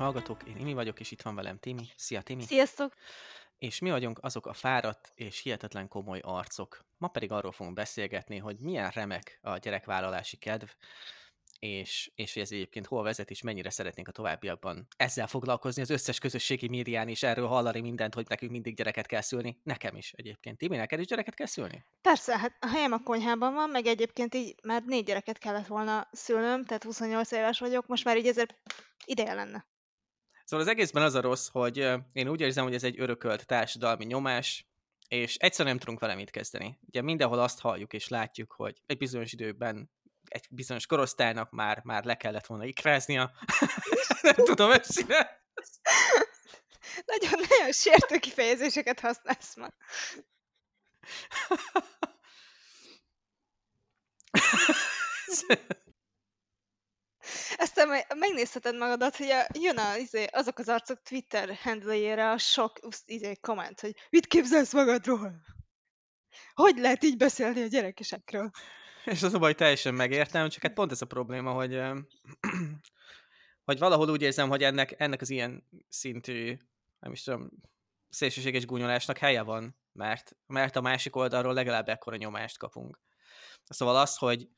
Hallgatók! Én Imi vagyok, és itt van velem Timi. Szia, Timi! Sziasztok! És mi vagyunk azok a fáradt és hihetetlen komoly arcok. Ma pedig arról fogunk beszélgetni, hogy milyen remek a gyerekvállalási kedv, és, és hogy ez egyébként hol vezet, és mennyire szeretnénk a továbbiakban ezzel foglalkozni, az összes közösségi médián is erről hallani mindent, hogy nekünk mindig gyereket kell szülni. Nekem is egyébként. Timi, neked is gyereket kell szülni? Persze, hát a helyem a konyhában van, meg egyébként így már négy gyereket kellett volna szülnöm, tehát 28 éves vagyok, most már így ezért ideje lenne. Szóval az egészben az a rossz, hogy én úgy érzem, hogy ez egy örökölt társadalmi nyomás, és egyszerűen nem tudunk vele mit kezdeni. Ugye mindenhol azt halljuk és látjuk, hogy egy bizonyos időben egy bizonyos korosztálynak már, már le kellett volna ikráznia. nem tudom őszinte. Nagyon-nagyon sértő kifejezéseket használsz ma. Aztán majd megnézheted magadat, hogy a, jön a, izé, azok az arcok Twitter handlejére a sok izé, komment, hogy mit képzelsz magadról? Hogy lehet így beszélni a gyerekesekről? És az a baj, teljesen megértem, csak hát pont ez a probléma, hogy, hogy valahol úgy érzem, hogy ennek, ennek az ilyen szintű, nem is tudom, szélsőséges gúnyolásnak helye van, mert, mert a másik oldalról legalább ekkora nyomást kapunk. Szóval az, hogy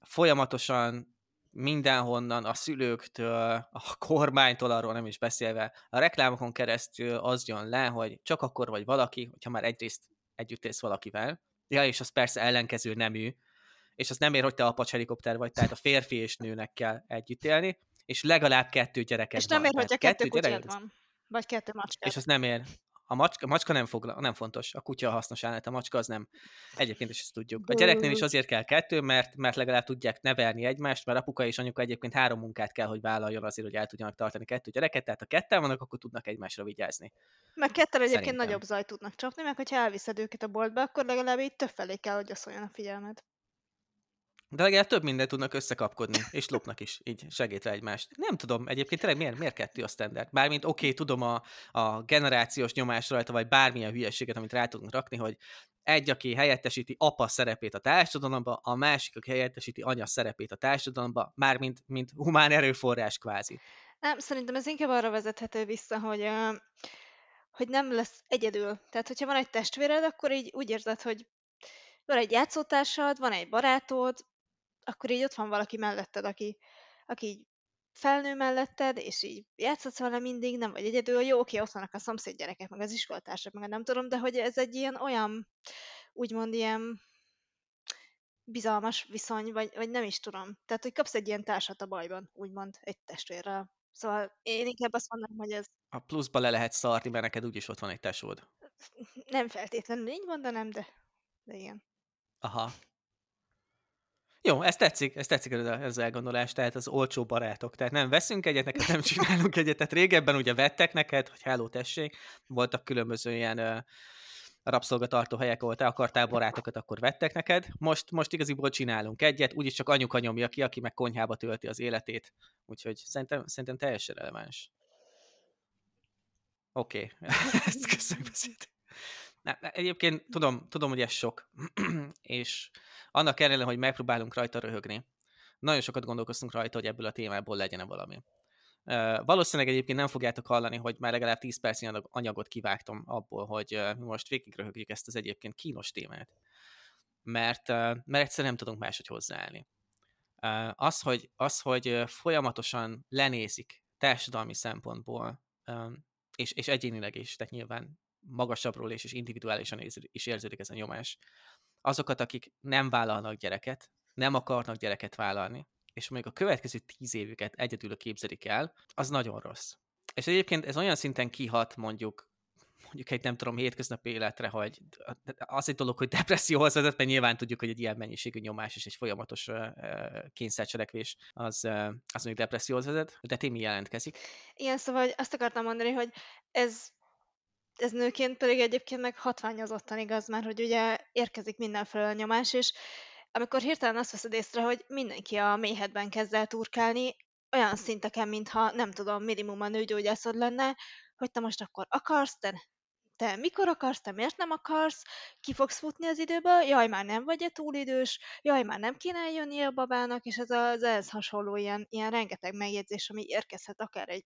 folyamatosan mindenhonnan, a szülőktől, a kormánytól, arról nem is beszélve, a reklámokon keresztül az jön le, hogy csak akkor vagy valaki, hogyha már egyrészt együtt élsz valakivel, ja, és az persze ellenkező nemű, és az nem ér, hogy te apacs helikopter vagy, tehát a férfi és nőnek kell együtt élni, és legalább kettő gyereket És nem van. ér, hogyha kettő, kettő kutyád van. Vagy kettő macska. És az nem ér. A macska, a macska nem, fogla, nem fontos, a kutya a hasznos állat, a macska az nem. Egyébként is ezt tudjuk. A gyereknél is azért kell kettő, mert, mert legalább tudják nevelni egymást, mert apuka és anyuka egyébként három munkát kell, hogy vállaljon azért, hogy el tudjanak tartani kettő gyereket, tehát ha ketten vannak, akkor tudnak egymásra vigyázni. Meg ketten egyébként Szerintem. nagyobb zaj tudnak csapni, meg hogyha elviszed őket a boltba, akkor legalább így több felé kell, hogy a figyelmed. De legalább több mindent tudnak összekapkodni, és lopnak is, így segítve egymást. Nem tudom, egyébként tényleg miért, miért kettő a standard? Bármint oké, okay, tudom a, a generációs nyomás rajta, vagy bármilyen hülyeséget, amit rá tudunk rakni, hogy egy, aki helyettesíti apa szerepét a társadalomba, a másik, aki helyettesíti anya szerepét a társadalomba, mármint mint humán erőforrás kvázi. Nem, szerintem ez inkább arra vezethető vissza, hogy, hogy nem lesz egyedül. Tehát, hogyha van egy testvéred, akkor így úgy érzed, hogy van egy játszótársad, van egy barátod, akkor így ott van valaki melletted, aki, aki így felnő melletted, és így játszhatsz vele mindig, nem vagy egyedül, jó, oké, ott vannak a szomszéd gyerekek, meg az iskolatársak, meg nem tudom, de hogy ez egy ilyen olyan, úgymond ilyen bizalmas viszony, vagy, vagy nem is tudom. Tehát, hogy kapsz egy ilyen társat a bajban, úgymond, egy testvérrel. Szóval én inkább azt mondom, hogy ez... A pluszba le lehet szarni, mert neked úgyis ott van egy tesód. Nem feltétlenül így mondanám, de, de igen. Aha. Jó, ez tetszik, ez tetszik ez, az elgondolás, tehát az olcsó barátok. Tehát nem veszünk egyet, neked nem csinálunk egyet. Tehát régebben ugye vettek neked, hogy hello, tessék, voltak különböző ilyen rabszolgatartó helyek, ahol te akartál barátokat, akkor vettek neked. Most, most igaziból csinálunk egyet, úgyis csak anyuka nyomja ki, aki meg konyhába tölti az életét. Úgyhogy szerintem, szerintem teljesen releváns. Oké, okay. ezt köszönjük beszélt. Nem, egyébként tudom, tudom, hogy ez sok, és annak ellenére, hogy megpróbálunk rajta röhögni, nagyon sokat gondolkoztunk rajta, hogy ebből a témából legyen valami. Valószínűleg egyébként nem fogjátok hallani, hogy már legalább 10 percnyi anyagot kivágtam abból, hogy most végig röhögjük ezt az egyébként kínos témát. Mert, mert egyszerűen nem tudunk máshogy hozzáállni. Az, hogy, az, hogy folyamatosan lenézik társadalmi szempontból, és, és egyénileg is, tehát nyilván magasabbról és, és individuálisan is érződik ez a nyomás. Azokat, akik nem vállalnak gyereket, nem akarnak gyereket vállalni, és mondjuk a következő tíz évüket egyedül képzelik el, az nagyon rossz. És egyébként ez olyan szinten kihat mondjuk mondjuk egy nem tudom, hétköznapi életre, hogy az egy dolog, hogy depresszióhoz vezet, mert nyilván tudjuk, hogy egy ilyen mennyiségű nyomás és egy folyamatos kényszercselekvés az, az mondjuk depresszióhoz vezet, de témi jelentkezik. Igen, szóval azt akartam mondani, hogy ez ez nőként pedig egyébként meg hatványozottan igaz, mert hogy ugye érkezik mindenfelől a nyomás, és amikor hirtelen azt veszed észre, hogy mindenki a méhedben kezd el turkálni, olyan szinteken, mintha nem tudom, minimum a nőgyógyászod lenne, hogy te most akkor akarsz, de te mikor akarsz, te miért nem akarsz, ki fogsz futni az időből, jaj, már nem vagy-e túl idős, jaj, már nem kéne eljönni a babának, és ez az ehhez hasonló ilyen, ilyen rengeteg megjegyzés, ami érkezhet akár egy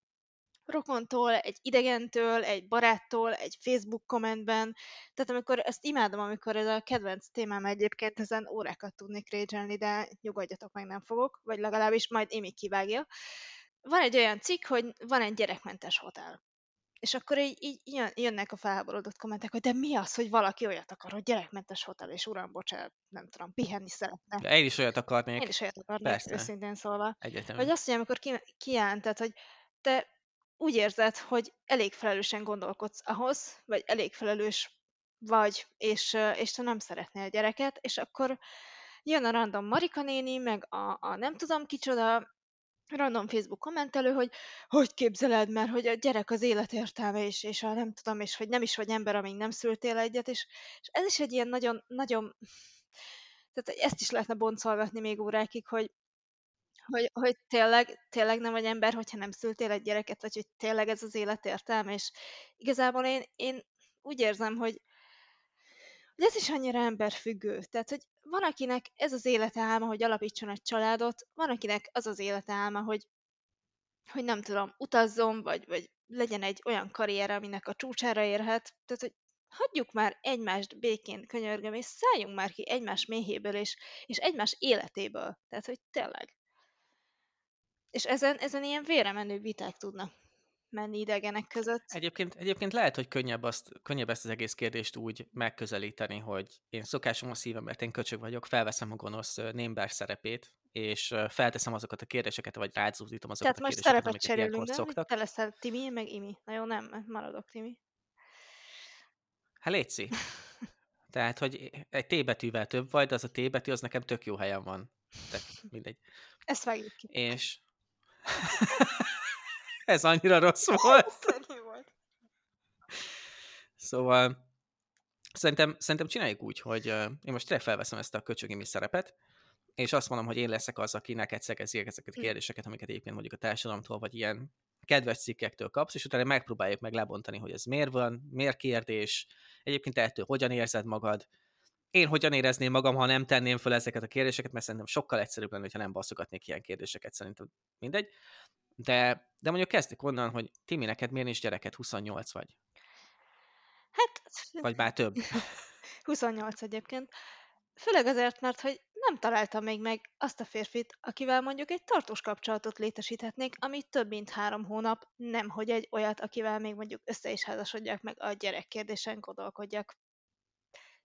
rokontól, egy idegentől, egy baráttól, egy Facebook kommentben. Tehát amikor ezt imádom, amikor ez a kedvenc témám egyébként, ezen órákat tudnék régyelni, de nyugodjatok meg, nem fogok, vagy legalábbis majd Imi kivágja. Van egy olyan cikk, hogy van egy gyerekmentes hotel. És akkor így, így jönnek a felháborodott kommentek, hogy de mi az, hogy valaki olyat akar, hogy gyerekmentes hotel, és uram, bocsánat, nem tudom, pihenni szeretne. De én is olyat akarnék. Én is olyat akarnék, Persze. őszintén szólva. Egyetem. Vagy azt mondja, amikor ki, kijelentett, hogy te úgy érzed, hogy elég felelősen gondolkodsz ahhoz, vagy elég felelős vagy, és, és te nem szeretnél gyereket, és akkor jön a random Marika néni, meg a, a nem tudom kicsoda, random Facebook kommentelő, hogy hogy képzeled, mert hogy a gyerek az élet értelme is, és a nem tudom, és hogy nem is vagy ember, amíg nem szültél egyet, és, és ez is egy ilyen nagyon, nagyon, tehát ezt is lehetne boncolgatni még órákig, hogy hogy, hogy tényleg, tényleg nem vagy ember, hogyha nem szültél egy gyereket, vagy hogy tényleg ez az élet és igazából én, én úgy érzem, hogy, hogy ez is annyira emberfüggő. Tehát, hogy van, akinek ez az élete álma, hogy alapítson egy családot, van, akinek az az élete álma, hogy, hogy nem tudom, utazzon, vagy, vagy legyen egy olyan karrier, aminek a csúcsára érhet. Tehát, hogy hagyjuk már egymást békén, könyörgöm, és szálljunk már ki egymás méhéből, és, és egymás életéből. Tehát, hogy tényleg. És ezen, ezen ilyen véremenő viták tudnak menni idegenek között. Egyébként, egyébként lehet, hogy könnyebb, azt, könnyebb ezt az egész kérdést úgy megközelíteni, hogy én szokásom a szívem, mert én köcsög vagyok, felveszem a gonosz némber szerepét, és felteszem azokat a kérdéseket, vagy rázúzítom azokat Tehát a kérdéseket, most szerepet cserélünk, nem? Szoktak. Te leszel Timi, meg Imi. Na jó, nem, maradok Timi. Hát létszi. Tehát, hogy egy T betűvel több vagy, de az a T betű, az nekem tök jó helyen van. Tehát mindegy. Ezt vágjuk ki. És Ez annyira rossz volt. volt. Szóval szerintem, szerintem csináljuk úgy, hogy én most tényleg felveszem ezt a köcsögimi szerepet, és azt mondom, hogy én leszek az, aki neked szegezi ezeket a hm. kérdéseket, amiket egyébként mondjuk a társadalomtól, vagy ilyen kedves cikkektől kapsz, és utána megpróbáljuk meg lebontani, hogy ez miért van, miért kérdés, egyébként ettől hogyan érzed magad, én hogyan érezném magam, ha nem tenném fel ezeket a kérdéseket, mert szerintem sokkal egyszerűbb lenne, ha nem baszogatnék ilyen kérdéseket, szerintem mindegy. De, de mondjuk kezdik onnan, hogy Timi, neked miért is gyereket, 28 vagy? Hát... Vagy már több? 28 egyébként. Főleg azért, mert hogy nem találtam még meg azt a férfit, akivel mondjuk egy tartós kapcsolatot létesíthetnék, ami több mint három hónap, nem hogy egy olyat, akivel még mondjuk össze is házasodjak, meg a gyerek kérdésen gondolkodjak.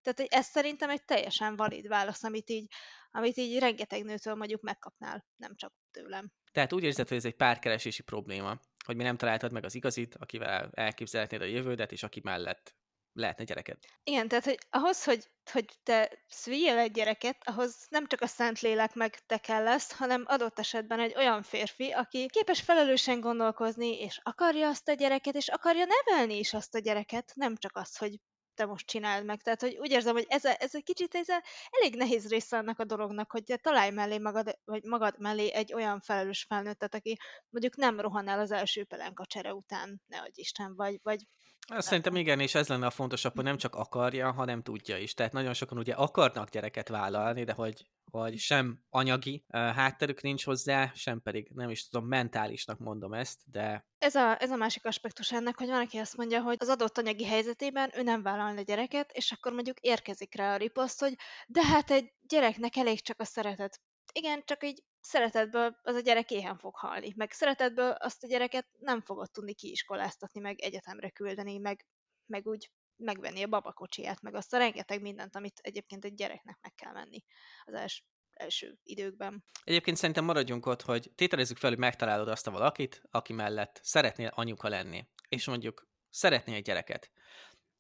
Tehát hogy ez szerintem egy teljesen valid válasz, amit így, amit így rengeteg nőtől mondjuk megkapnál, nem csak tőlem. Tehát úgy érzed, hogy ez egy párkeresési probléma, hogy mi nem találtad meg az igazit, akivel elképzelhetnéd a jövődet, és aki mellett lehetne gyereked. Igen, tehát hogy ahhoz, hogy, hogy te szüljél egy gyereket, ahhoz nem csak a szent lélek meg te kell lesz, hanem adott esetben egy olyan férfi, aki képes felelősen gondolkozni, és akarja azt a gyereket, és akarja nevelni is azt a gyereket, nem csak azt, hogy te most csináld meg. Tehát, hogy úgy érzem, hogy ez, a, ez egy kicsit ez a, elég nehéz része annak a dolognak, hogy találj mellé magad, vagy magad mellé egy olyan felelős felnőttet, aki mondjuk nem rohan el az első pelenka csere után, nehogy Isten, vagy, vagy azt szerintem igen, és ez lenne a fontosabb, hogy nem csak akarja, hanem tudja is. Tehát nagyon sokan ugye akarnak gyereket vállalni, de hogy, hogy sem anyagi uh, hátterük nincs hozzá, sem pedig nem is tudom, mentálisnak mondom ezt, de... Ez a, ez a másik aspektus ennek, hogy van, aki azt mondja, hogy az adott anyagi helyzetében ő nem vállalna gyereket, és akkor mondjuk érkezik rá a riposzt, hogy de hát egy gyereknek elég csak a szeretet. Igen, csak így szeretetből az a gyerek éhen fog halni, meg szeretetből azt a gyereket nem fogod tudni kiiskoláztatni, meg egyetemre küldeni, meg, meg úgy megvenni a babakocsiját, meg azt a rengeteg mindent, amit egyébként egy gyereknek meg kell menni az els, első időkben. Egyébként szerintem maradjunk ott, hogy tételezzük fel, hogy megtalálod azt a valakit, aki mellett szeretnél anyuka lenni, és mondjuk szeretnél egy gyereket.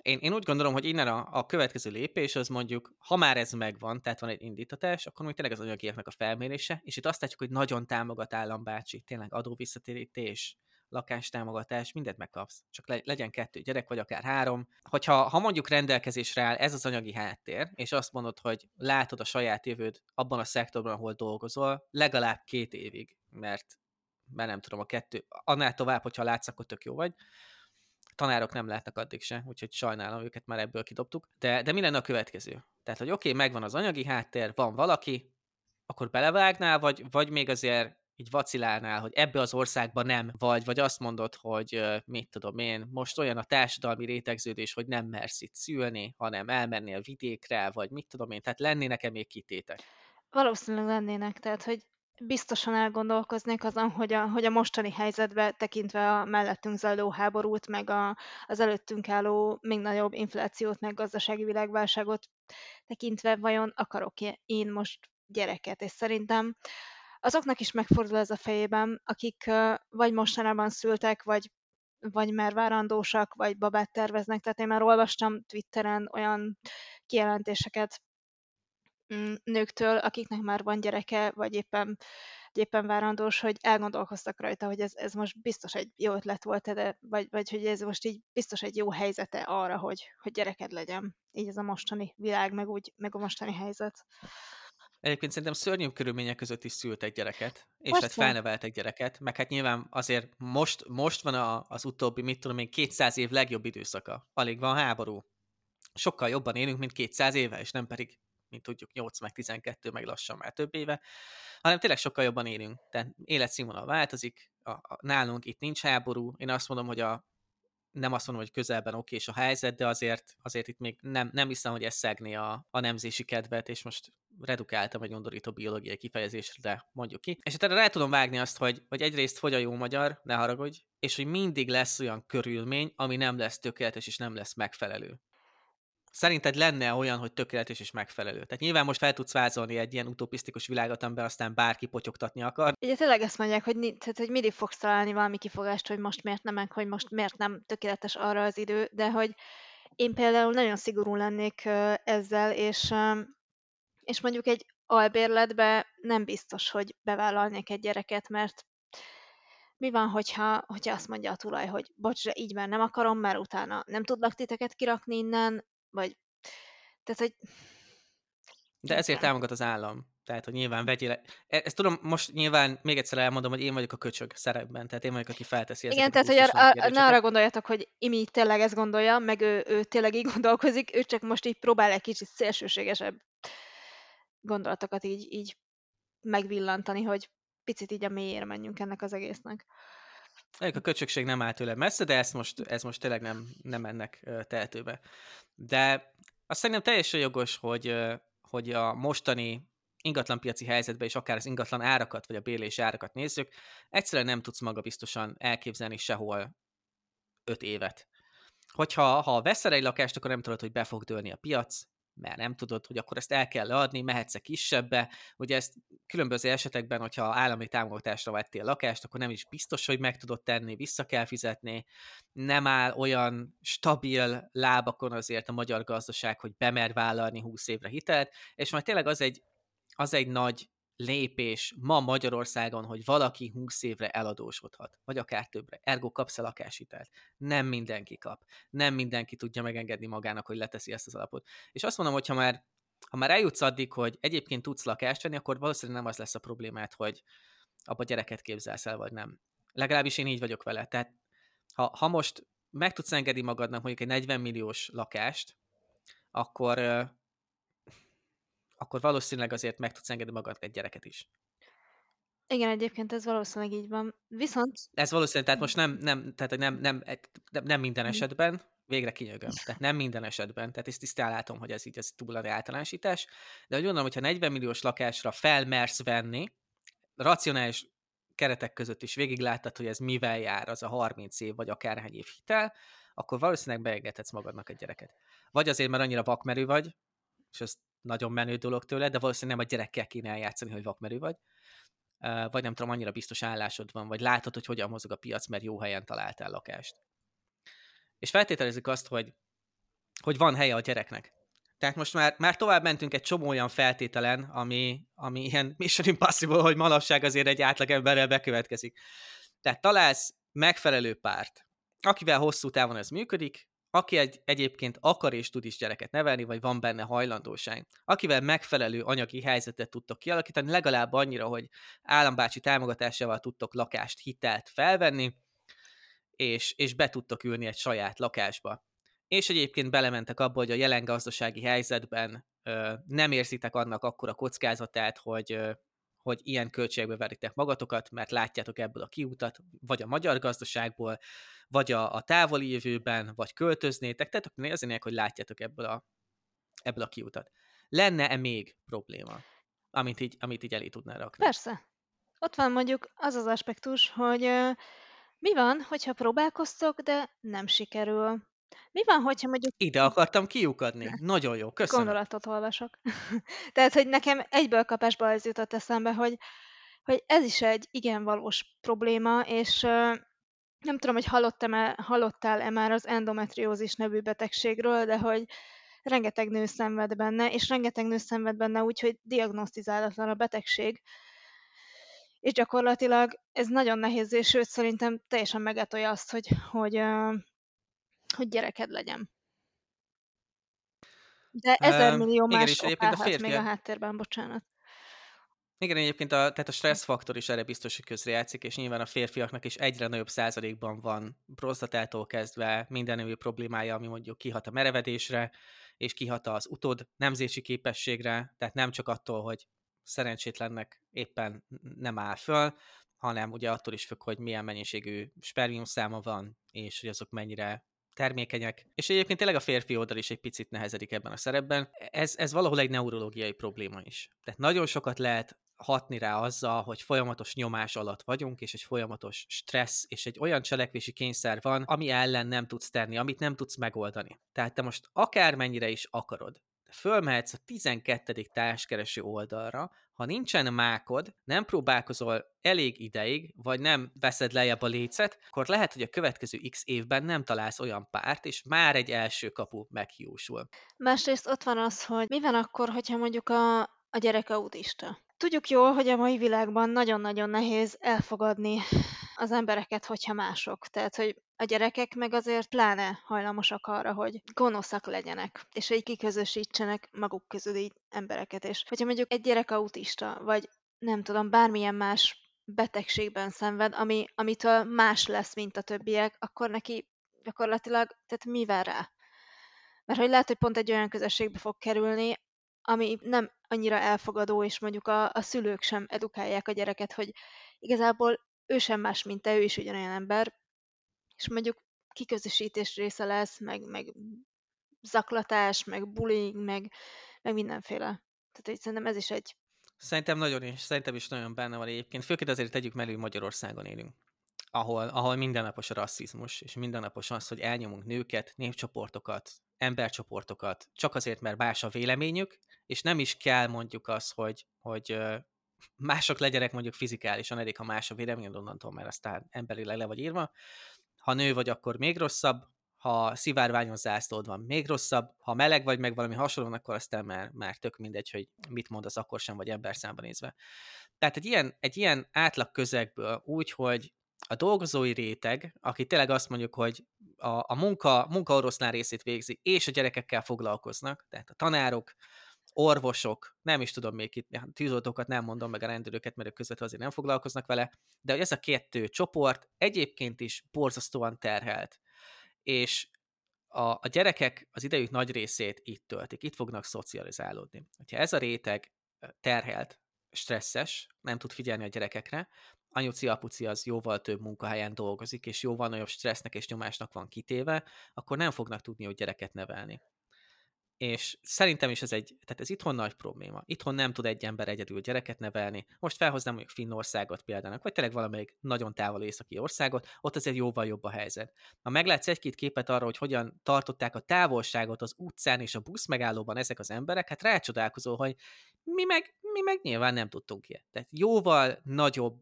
Én, én úgy gondolom, hogy innen a, a következő lépés az mondjuk, ha már ez megvan, tehát van egy indítatás, akkor még tényleg az anyagiaknak a felmérése, és itt azt látjuk, hogy nagyon támogat állambácsi, tényleg adóvisszatérítés, lakástámogatás, mindent megkapsz. Csak le, legyen kettő gyerek, vagy akár három. Hogyha ha mondjuk rendelkezésre áll ez az anyagi háttér, és azt mondod, hogy látod a saját jövőd abban a szektorban, ahol dolgozol, legalább két évig, mert, mert nem tudom, a kettő, annál tovább, hogyha látsz, akkor tök jó vagy, tanárok nem látnak addig se, úgyhogy sajnálom, őket már ebből kidobtuk. De, de mi lenne a következő? Tehát, hogy oké, okay, megvan az anyagi háttér, van valaki, akkor belevágnál, vagy, vagy még azért így vacilálnál, hogy ebbe az országba nem vagy, vagy azt mondod, hogy mit tudom én, most olyan a társadalmi rétegződés, hogy nem mersz itt szülni, hanem elmennél vidékre, vagy mit tudom én, tehát lennének-e még kitétek? Valószínűleg lennének, tehát hogy biztosan elgondolkoznék azon, hogy a, hogy a mostani helyzetbe tekintve a mellettünk zajló háborút, meg a, az előttünk álló még nagyobb inflációt, meg gazdasági világválságot tekintve vajon akarok én most gyereket, és szerintem azoknak is megfordul ez a fejében, akik vagy mostanában szültek, vagy, vagy már várandósak, vagy babát terveznek. Tehát én már olvastam Twitteren olyan kijelentéseket mm, nőktől, akiknek már van gyereke, vagy éppen, éppen várandós, hogy elgondolkoztak rajta, hogy ez, ez most biztos egy jó ötlet volt, de, vagy, vagy hogy ez most így biztos egy jó helyzete arra, hogy, hogy gyereked legyen. Így ez a mostani világ, meg, úgy, meg a mostani helyzet. Egyébként szerintem szörnyű körülmények között is szültek gyereket, és hát felneveltek gyereket, meg hát nyilván azért most, most van a, az utóbbi, mit tudom én, 200 év legjobb időszaka. Alig van háború. Sokkal jobban élünk, mint 200 éve, és nem pedig, mint tudjuk, 8 meg 12, meg lassan már több éve, hanem tényleg sokkal jobban élünk. Tehát életszínvonal változik, a, a, nálunk itt nincs háború. Én azt mondom, hogy a nem azt mondom, hogy közelben okés a helyzet, de azért, azért itt még nem, nem hiszem, hogy ez szegné a, a nemzési kedvet, és most redukáltam egy undorító biológiai kifejezésre, de mondjuk ki. És hát erre rá tudom vágni azt, hogy, hogy egyrészt fogy a jó magyar, ne haragudj, és hogy mindig lesz olyan körülmény, ami nem lesz tökéletes és nem lesz megfelelő. Szerinted lenne olyan, hogy tökéletes és megfelelő? Tehát nyilván most fel tudsz vázolni egy ilyen utopisztikus világot, amiben aztán bárki potyogtatni akar. Ugye tényleg ezt mondják, hogy, tehát, hogy mindig fogsz találni valami kifogást, hogy most miért nem, meg hogy most miért nem tökéletes arra az idő, de hogy én például nagyon szigorú lennék ezzel, és, és mondjuk egy albérletbe nem biztos, hogy bevállalnék egy gyereket, mert mi van, hogyha, hogyha azt mondja a tulaj, hogy bocs, így már nem akarom, mert utána nem tudlak titeket kirakni innen, vagy tehát, hogy de ezért támogat az állam. Tehát, hogy nyilván vegyél... E, ezt tudom, most nyilván még egyszer elmondom, hogy én vagyok a köcsög szerepben, tehát én vagyok, aki felteszi Igen, tehát, hogy ar- ne arra gondoljatok, hogy Imi tényleg ezt gondolja, meg ő, ő tényleg így gondolkozik, ő csak most így próbál egy kicsit szélsőségesebb gondolatokat így, így megvillantani, hogy picit így a mélyére menjünk ennek az egésznek. A köcsökség nem áll tőle messze, de ezt most, ez most tényleg nem, nem ennek tehetőbe. De azt szerintem teljesen jogos, hogy, hogy a mostani ingatlanpiaci helyzetben, és akár az ingatlan árakat, vagy a bérlés árakat nézzük, egyszerűen nem tudsz maga biztosan elképzelni sehol öt évet. Hogyha ha veszel egy lakást, akkor nem tudod, hogy be fog dőlni a piac, mert nem tudod, hogy akkor ezt el kell adni, mehetsz-e kisebbe. Ugye ezt különböző esetekben, hogyha állami támogatásra vettél lakást, akkor nem is biztos, hogy meg tudod tenni, vissza kell fizetni. Nem áll olyan stabil lábakon azért a magyar gazdaság, hogy bemer vállalni 20 évre hitelt, és majd tényleg az egy, az egy nagy lépés ma Magyarországon, hogy valaki 20 évre eladósodhat, vagy akár többre. Ergo kapsz a lakáshitelt. Nem mindenki kap. Nem mindenki tudja megengedni magának, hogy leteszi ezt az alapot. És azt mondom, hogy ha már, ha már eljutsz addig, hogy egyébként tudsz lakást venni, akkor valószínűleg nem az lesz a problémát, hogy abba gyereket képzelsz el, vagy nem. Legalábbis én így vagyok vele. Tehát ha, ha most meg tudsz engedni magadnak mondjuk egy 40 milliós lakást, akkor akkor valószínűleg azért meg tudsz engedni magad egy gyereket is. Igen, egyébként ez valószínűleg így van. Viszont... Ez valószínűleg, tehát most nem, nem, tehát nem, nem, nem, nem minden mhm. esetben, végre kinyögöm. Tehát nem minden esetben, tehát ezt tisztán látom, hogy ez így ez túl a általánosítás, de úgy gondolom, hogyha 40 milliós lakásra felmersz venni, racionális keretek között is végigláttad, hogy ez mivel jár az a 30 év, vagy akárhány év hitel, akkor valószínűleg beengedhetsz magadnak egy gyereket. Vagy azért, mert annyira vakmerő vagy, és ezt nagyon menő dolog tőle, de valószínűleg nem a gyerekkel kéne eljátszani, hogy vakmerő vagy. Vagy nem tudom, annyira biztos állásod van, vagy látod, hogy hogyan mozog a piac, mert jó helyen találtál lakást. És feltételezzük azt, hogy, hogy van helye a gyereknek. Tehát most már, már tovább mentünk egy csomó olyan feltételen, ami, ami ilyen Mission Impossible, hogy manapság azért egy átlagemberrel bekövetkezik. Tehát találsz megfelelő párt, akivel hosszú távon ez működik, aki egy, egyébként akar és tud is gyereket nevelni, vagy van benne hajlandóság, akivel megfelelő anyagi helyzetet tudtok kialakítani, legalább annyira, hogy állambácsi támogatásával tudtok lakást, hitelt felvenni, és, és be tudtok ülni egy saját lakásba. És egyébként belementek abba, hogy a jelen gazdasági helyzetben ö, nem érzitek annak akkora kockázatát, hogy, ö, hogy ilyen költségbe veritek magatokat, mert látjátok ebből a kiutat, vagy a magyar gazdaságból, vagy a, a távoli jövőben, vagy költöznétek, tehát nézzenek, hogy látjátok ebből a, ebből a kiutat. Lenne-e még probléma, amit így, amit így elé tudnál rakni? Persze. Ott van mondjuk az az aspektus, hogy mi van, hogyha próbálkoztok, de nem sikerül? Mi van, hogyha mondjuk... Ide akartam kiukadni. Ne. Nagyon jó, köszönöm. Gondolatot olvasok. Tehát, hogy nekem egyből kapásból ez jutott eszembe, hogy, hogy ez is egy igen valós probléma, és nem tudom, hogy hallottam-e, hallottál-e már az endometriózis nevű betegségről, de hogy rengeteg nő szenved benne, és rengeteg nő szenved benne úgy, hogy diagnosztizálatlan a betegség, és gyakorlatilag ez nagyon nehéz, és sőt szerintem teljesen megetolja azt, hogy, hogy, hogy gyereked legyen. De ezer millió más igen, ok állhat még a háttérben, bocsánat. Igen, egyébként a, tehát a stresszfaktor is erre biztos, hogy közrejátszik, és nyilván a férfiaknak is egyre nagyobb százalékban van prostatától kezdve minden női problémája, ami mondjuk kihat a merevedésre, és kihat az utod nemzési képességre, tehát nem csak attól, hogy szerencsétlennek éppen nem áll föl, hanem ugye attól is függ, hogy milyen mennyiségű spermium száma van, és hogy azok mennyire termékenyek. És egyébként tényleg a férfi oldal is egy picit nehezedik ebben a szerepben. Ez, ez valahol egy neurológiai probléma is. Tehát nagyon sokat lehet hatni rá azzal, hogy folyamatos nyomás alatt vagyunk, és egy folyamatos stressz, és egy olyan cselekvési kényszer van, ami ellen nem tudsz tenni, amit nem tudsz megoldani. Tehát te most akármennyire is akarod, fölmehetsz a 12. társkereső oldalra, ha nincsen mákod, nem próbálkozol elég ideig, vagy nem veszed lejjebb a lécet, akkor lehet, hogy a következő x évben nem találsz olyan párt, és már egy első kapu meghiúsul. Másrészt ott van az, hogy mi van akkor, hogyha mondjuk a, a gyerek autista. Tudjuk jól, hogy a mai világban nagyon-nagyon nehéz elfogadni az embereket, hogyha mások. Tehát, hogy a gyerekek meg azért pláne hajlamosak arra, hogy gonoszak legyenek, és hogy kiközösítsenek maguk közül így embereket. És hogyha mondjuk egy gyerek autista, vagy nem tudom, bármilyen más betegségben szenved, ami, amitől más lesz, mint a többiek, akkor neki gyakorlatilag, tehát mi vár rá? Mert hogy lehet, hogy pont egy olyan közösségbe fog kerülni, ami nem annyira elfogadó, és mondjuk a, a szülők sem edukálják a gyereket, hogy igazából ő sem más, mint te, ő is ugyanolyan ember, és mondjuk kiközösítés része lesz, meg, meg zaklatás, meg bullying, meg, meg mindenféle. Tehát hogy szerintem ez is egy... Szerintem nagyon is, szerintem is nagyon benne van egyébként. Főként azért tegyük mellé, Magyarországon élünk ahol, ahol mindennapos a rasszizmus, és mindennapos az, hogy elnyomunk nőket, népcsoportokat, embercsoportokat, csak azért, mert más a véleményük, és nem is kell mondjuk az, hogy, hogy mások legyenek mondjuk fizikálisan, elég, ha más a vélemény, onnantól mert aztán emberileg le vagy írva. Ha nő vagy, akkor még rosszabb, ha szivárványos zászlód van, még rosszabb, ha meleg vagy, meg valami hasonló, akkor aztán már, már tök mindegy, hogy mit mondasz akkor sem, vagy ember számban nézve. Tehát egy ilyen, egy ilyen átlag közegből úgy, hogy a dolgozói réteg, aki tényleg azt mondjuk, hogy a, a munka, munka oroszlán részét végzi, és a gyerekekkel foglalkoznak, tehát a tanárok, orvosok, nem is tudom még itt, tűzoltókat nem mondom meg a rendőröket, mert ők között azért nem foglalkoznak vele, de hogy ez a kettő csoport egyébként is borzasztóan terhelt. És a, a gyerekek az idejük nagy részét itt töltik, itt fognak szocializálódni. Ha ez a réteg terhelt, stresszes, nem tud figyelni a gyerekekre, anyuci apuci az jóval több munkahelyen dolgozik, és jóval nagyobb stressznek és nyomásnak van kitéve, akkor nem fognak tudni, hogy gyereket nevelni és szerintem is ez egy, tehát ez itthon nagy probléma. Itthon nem tud egy ember egyedül gyereket nevelni. Most felhoznám mondjuk Finnországot példának, vagy tényleg valamelyik nagyon távol északi országot, ott azért jóval jobb a helyzet. Ha meglátsz egy-két képet arra, hogy hogyan tartották a távolságot az utcán és a busz megállóban ezek az emberek, hát rácsodálkozol, hogy mi meg, mi meg nyilván nem tudtunk ilyet. Tehát jóval nagyobb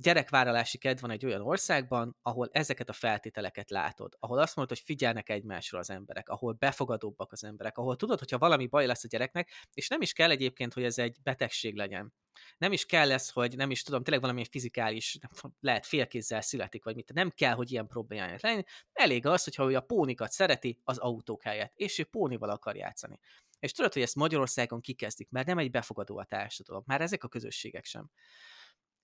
gyerekvállalási kedv van egy olyan országban, ahol ezeket a feltételeket látod, ahol azt mondod, hogy figyelnek egymásra az emberek, ahol befogadóbbak az emberek, ahol tudod, hogyha valami baj lesz a gyereknek, és nem is kell egyébként, hogy ez egy betegség legyen. Nem is kell lesz, hogy nem is tudom, tényleg valami fizikális, lehet félkézzel születik, vagy mit, nem kell, hogy ilyen problémája legyen. Elég az, hogyha ő a pónikat szereti az autók helyett, és ő pónival akar játszani. És tudod, hogy ezt Magyarországon kikezdik, mert nem egy befogadó a társadalom, már ezek a közösségek sem.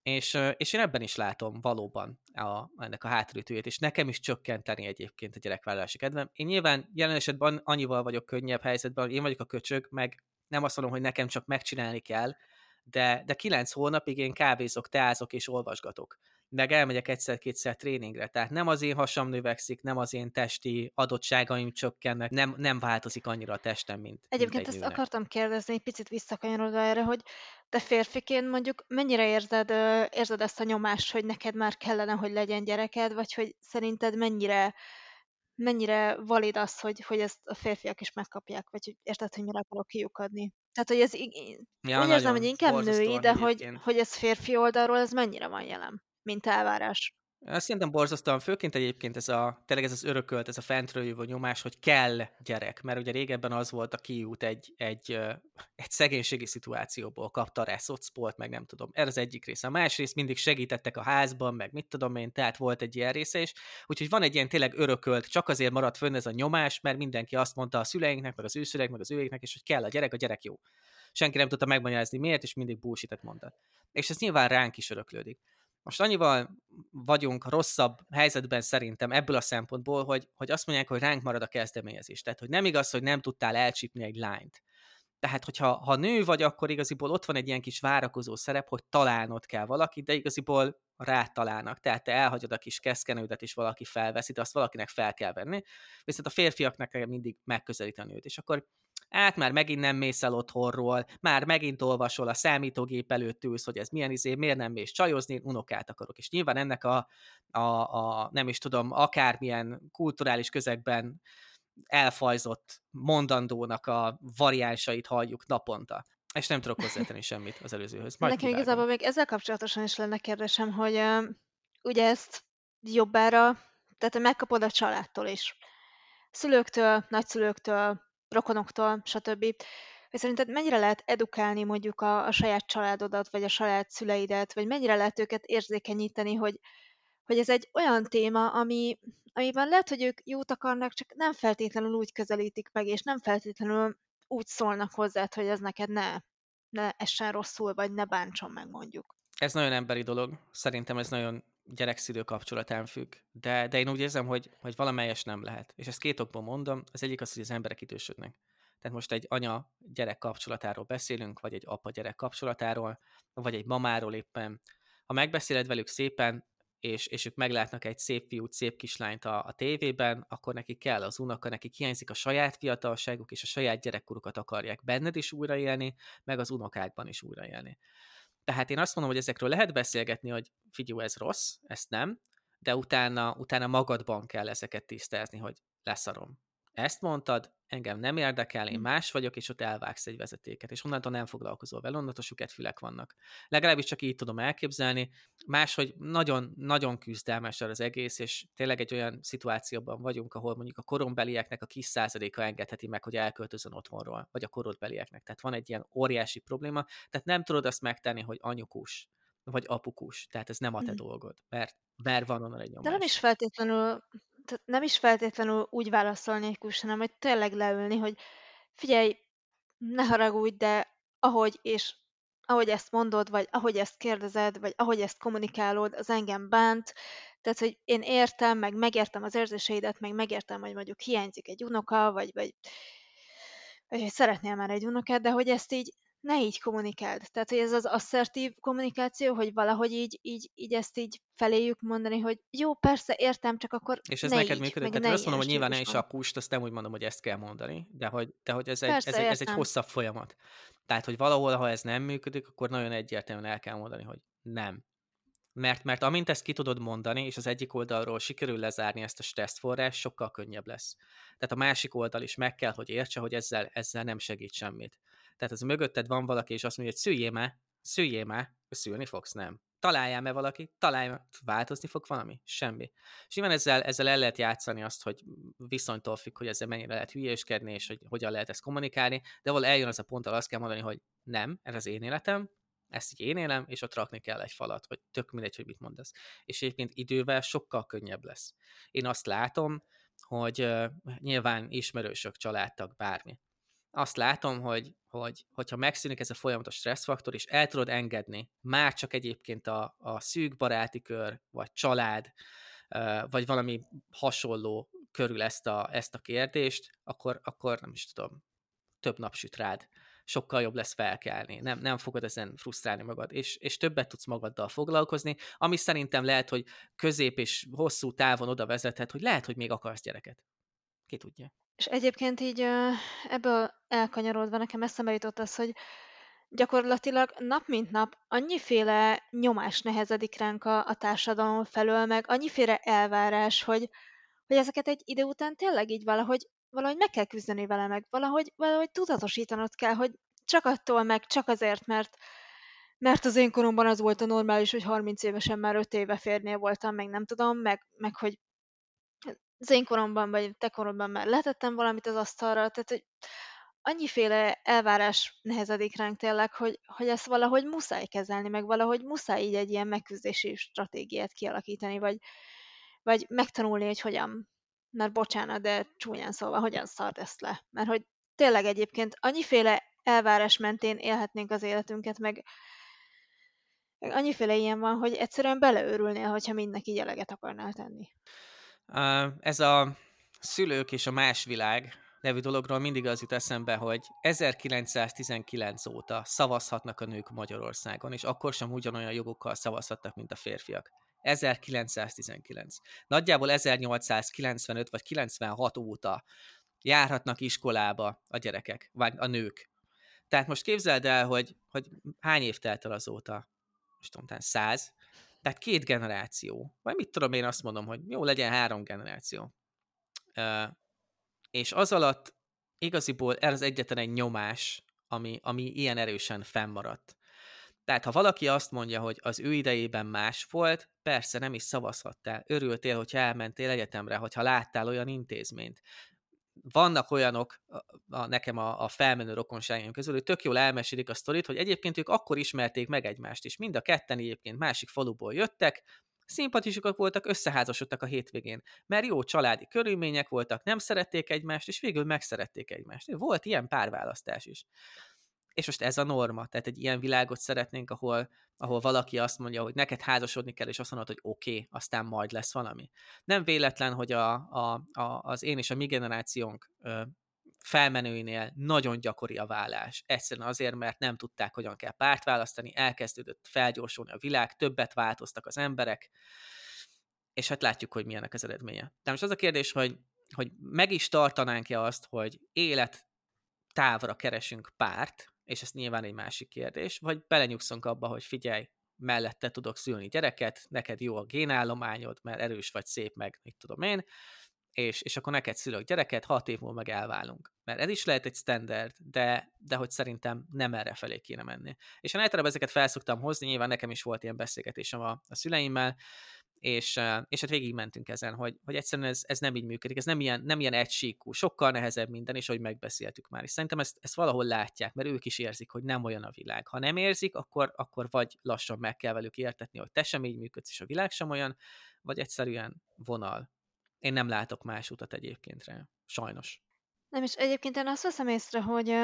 És, és én ebben is látom valóban a, ennek a hátulütőjét, és nekem is csökkenteni egyébként a gyerekvállalási kedvem. Én nyilván jelen esetben annyival vagyok könnyebb helyzetben, én vagyok a köcsög, meg nem azt mondom, hogy nekem csak megcsinálni kell, de, de kilenc hónapig én kávézok, teázok és olvasgatok meg elmegyek egyszer-kétszer tréningre. Tehát nem az én hasam növekszik, nem az én testi adottságaim csökkennek, nem, nem változik annyira a testem, mint Egyébként mint egy ezt nőnek. akartam kérdezni, egy picit visszakanyarodva erre, hogy te férfiként mondjuk mennyire érzed, érzed ezt a nyomást, hogy neked már kellene, hogy legyen gyereked, vagy hogy szerinted mennyire mennyire valid az, hogy, hogy ezt a férfiak is megkapják, vagy hogy érted, hogy mire akarok kiukadni. Tehát, hogy ez ja, úgy érzem, hogy inkább női, de hogy, hogy ez férfi oldalról, ez mennyire van jelen? Mint elvárás. Szerintem borzasztóan, főként egyébként ez a, tényleg ez az örökölt, ez a fentről jövő nyomás, hogy kell gyerek, mert ugye régebben az volt a kiút egy, egy, egy szegénységi szituációból, kapta rá szocpolt, meg nem tudom, ez az egyik része. A másrészt mindig segítettek a házban, meg mit tudom én, tehát volt egy ilyen része is, úgyhogy van egy ilyen tényleg örökölt, csak azért maradt fönn ez a nyomás, mert mindenki azt mondta a szüleinknek, meg az őszüleik, meg az őéknek, és hogy kell a gyerek, a gyerek jó. Senki nem tudta megmagyarázni miért, és mindig bullshit mondta. És ez nyilván ránk is öröklődik. Most annyival vagyunk rosszabb helyzetben szerintem ebből a szempontból, hogy, hogy azt mondják, hogy ránk marad a kezdeményezés. Tehát, hogy nem igaz, hogy nem tudtál elcsípni egy lányt. Tehát, hogyha ha nő vagy, akkor igaziból ott van egy ilyen kis várakozó szerep, hogy találnod kell valakit, de igaziból rátalálnak. Tehát te elhagyod a kis keszkenődet, és valaki felveszi, de azt valakinek fel kell venni. Viszont a férfiaknak mindig megközelíteni őt. És akkor hát már megint nem mész el otthonról, már megint olvasol a számítógép előtt ülsz, hogy ez milyen izé, miért nem mész csajozni, unokát akarok. És nyilván ennek a, a, a nem is tudom, akármilyen kulturális közegben elfajzott mondandónak a variánsait halljuk naponta. És nem tudok hozzátenni semmit az előzőhöz. Majd Nekem kivágom. igazából még ezzel kapcsolatosan is lenne kérdésem, hogy uh, ugye ezt jobbára, tehát megkapod a családtól is. Szülőktől, nagyszülőktől, rokonoktól, stb. Hogy szerinted mennyire lehet edukálni mondjuk a, a saját családodat, vagy a saját szüleidet, vagy mennyire lehet őket érzékenyíteni, hogy, hogy ez egy olyan téma, ami, amiben lehet, hogy ők jót akarnak, csak nem feltétlenül úgy közelítik meg, és nem feltétlenül úgy szólnak hozzá, hogy ez neked ne, ne essen rosszul, vagy ne bántson meg mondjuk. Ez nagyon emberi dolog. Szerintem ez nagyon gyerekszülő kapcsolatán függ, de, de én úgy érzem, hogy, hogy valamelyes nem lehet. És ezt két okból mondom. Az egyik az, hogy az emberek idősödnek. Tehát most egy anya-gyerek kapcsolatáról beszélünk, vagy egy apa-gyerek kapcsolatáról, vagy egy mamáról éppen. Ha megbeszéled velük szépen, és, és ők meglátnak egy szép fiút, szép kislányt a, a tévében, akkor neki kell az unoka, neki hiányzik a saját fiatalságuk, és a saját gyerekkorukat akarják benned is újraélni, meg az unokákban is újraélni. Tehát én azt mondom, hogy ezekről lehet beszélgetni, hogy figyelj, ez rossz, ezt nem, de utána, utána magadban kell ezeket tisztázni, hogy leszarom. Ezt mondtad, engem nem érdekel, én hm. más vagyok, és ott elvágsz egy vezetéket, és onnantól nem foglalkozol vele, onnantól suket fülek vannak. Legalábbis csak így tudom elképzelni. Máshogy nagyon, nagyon küzdelmes az egész, és tényleg egy olyan szituációban vagyunk, ahol mondjuk a korombelieknek a kis százaléka engedheti meg, hogy elköltözön otthonról, vagy a korodbelieknek. Tehát van egy ilyen óriási probléma, tehát nem tudod azt megtenni, hogy anyukus, vagy apukus, tehát ez nem a te mm. dolgod, mert, mert van onnan egy nyomás. De nem is feltétlenül nem is feltétlenül úgy válaszolni egy kus, hanem hogy tényleg leülni, hogy figyelj, ne haragudj, de ahogy és ahogy ezt mondod, vagy ahogy ezt kérdezed, vagy ahogy ezt kommunikálod, az engem bánt. Tehát, hogy én értem, meg megértem az érzéseidet, meg megértem, hogy mondjuk hiányzik egy unoka, vagy, vagy, vagy hogy szeretnél már egy unokát, de hogy ezt így ne így kommunikáld. Tehát, hogy ez az asszertív kommunikáció, hogy valahogy így, így, így ezt így feléjük mondani, hogy jó, persze, értem, csak akkor És ez ne neked működik? Tehát azt mondom, hogy nyilván ne is a kust, azt nem úgy mondom, hogy ezt kell mondani, de hogy, de hogy ez, persze, egy, ez, egy, ez egy hosszabb folyamat. Tehát, hogy valahol, ha ez nem működik, akkor nagyon egyértelműen el kell mondani, hogy nem. Mert, mert amint ezt ki tudod mondani, és az egyik oldalról sikerül lezárni ezt a stresszforrás, sokkal könnyebb lesz. Tehát a másik oldal is meg kell, hogy értse, hogy ezzel, ezzel nem segít semmit. Tehát az mögötted van valaki, és azt mondja, hogy szüljél már, szüljél már, szülni fogsz, nem. Találjál me valaki, találj me, változni fog valami? Semmi. És nyilván ezzel, ezzel el lehet játszani azt, hogy viszonytól függ, hogy ezzel mennyire lehet hülyéskedni, és hogy hogyan lehet ezt kommunikálni, de valahol eljön az a pont, ahol azt kell mondani, hogy nem, ez az én életem, ezt így én élem, és ott rakni kell egy falat, vagy tök mindegy, hogy mit mondasz. És egyébként idővel sokkal könnyebb lesz. Én azt látom, hogy uh, nyilván ismerősök, családtag, bármi azt látom, hogy, hogy hogyha megszűnik ez a folyamatos stresszfaktor, és el tudod engedni már csak egyébként a, a szűk baráti kör, vagy család, vagy valami hasonló körül ezt a, ezt a kérdést, akkor, akkor nem is tudom, több nap süt rád. Sokkal jobb lesz felkelni. Nem, nem fogod ezen frusztrálni magad, és, és többet tudsz magaddal foglalkozni, ami szerintem lehet, hogy közép és hosszú távon oda vezethet, hogy lehet, hogy még akarsz gyereket. Ki tudja. És egyébként így ebből elkanyarodva nekem eszembe jutott az, hogy gyakorlatilag nap mint nap annyiféle nyomás nehezedik ránk a, a társadalom felől, meg annyiféle elvárás, hogy, hogy ezeket egy idő után tényleg így valahogy, valahogy meg kell küzdeni vele, meg valahogy, valahogy tudatosítanod kell, hogy csak attól meg, csak azért, mert mert az én koromban az volt a normális, hogy 30 évesen már 5 éve férnél voltam, meg nem tudom, meg, meg hogy az én koromban, vagy te koromban már letettem valamit az asztalra, tehát hogy annyiféle elvárás nehezedik ránk tényleg, hogy, hogy ezt valahogy muszáj kezelni, meg valahogy muszáj így egy ilyen megküzdési stratégiát kialakítani, vagy, vagy megtanulni, hogy hogyan, mert bocsánat, de csúnyán szólva, hogyan szart ezt le. Mert hogy tényleg egyébként annyiféle elvárás mentén élhetnénk az életünket, meg, meg annyiféle ilyen van, hogy egyszerűen beleőrülnél, hogyha mindnek így eleget akarnál tenni. Ez a szülők és a más világ nevű dologról mindig az jut eszembe, hogy 1919 óta szavazhatnak a nők Magyarországon, és akkor sem ugyanolyan jogokkal szavazhattak, mint a férfiak. 1919. Nagyjából 1895 vagy 96 óta járhatnak iskolába a gyerekek, vagy a nők. Tehát most képzeld el, hogy, hogy hány év telt el azóta? Most tudom, száz. Tehát két generáció. Vagy mit tudom én azt mondom, hogy jó, legyen három generáció. Uh, és az alatt igaziból ez egyetlen egy nyomás, ami, ami ilyen erősen fennmaradt. Tehát ha valaki azt mondja, hogy az ő idejében más volt, persze nem is szavazhattál. Örültél, hogyha elmentél egyetemre, hogyha láttál olyan intézményt vannak olyanok, a, a, nekem a, a felmenő rokonságaim közül, hogy tök jól elmesélik a sztorit, hogy egyébként ők akkor ismerték meg egymást, és mind a ketten egyébként másik faluból jöttek, szimpatikusok voltak, összeházasodtak a hétvégén, mert jó családi körülmények voltak, nem szerették egymást, és végül megszerették egymást. Volt ilyen párválasztás is. És most ez a norma, tehát egy ilyen világot szeretnénk, ahol, ahol valaki azt mondja, hogy neked házasodni kell, és azt mondod, hogy oké, okay, aztán majd lesz valami. Nem véletlen, hogy a, a, a, az én és a mi generációnk ö, felmenőinél nagyon gyakori a vállás. Egyszerűen azért, mert nem tudták, hogyan kell párt választani, elkezdődött felgyorsulni a világ, többet változtak az emberek, és hát látjuk, hogy milyenek az eredménye. De most az a kérdés, hogy, hogy meg is tartanánk-e azt, hogy élet távra keresünk párt, és ez nyilván egy másik kérdés, vagy belenyugszunk abba, hogy figyelj, mellette tudok szülni gyereket, neked jó a génállományod, mert erős vagy szép, meg mit tudom én, és, és akkor neked szülök gyereket, hat év múlva meg elválunk. Mert ez is lehet egy standard, de, de hogy szerintem nem erre felé kéne menni. És én általában ezeket felszoktam hozni, nyilván nekem is volt ilyen beszélgetésem a, a szüleimmel, és, és hát végigmentünk ezen, hogy, hogy egyszerűen ez, ez nem így működik, ez nem ilyen, nem ilyen egysíkú, sokkal nehezebb minden, és ahogy megbeszéltük már. És szerintem ezt, ezt valahol látják, mert ők is érzik, hogy nem olyan a világ. Ha nem érzik, akkor, akkor vagy lassan meg kell velük értetni, hogy te sem így működsz, és a világ sem olyan, vagy egyszerűen vonal. Én nem látok más utat egyébként rá. Sajnos. Nem, és egyébként én azt veszem észre, hogy,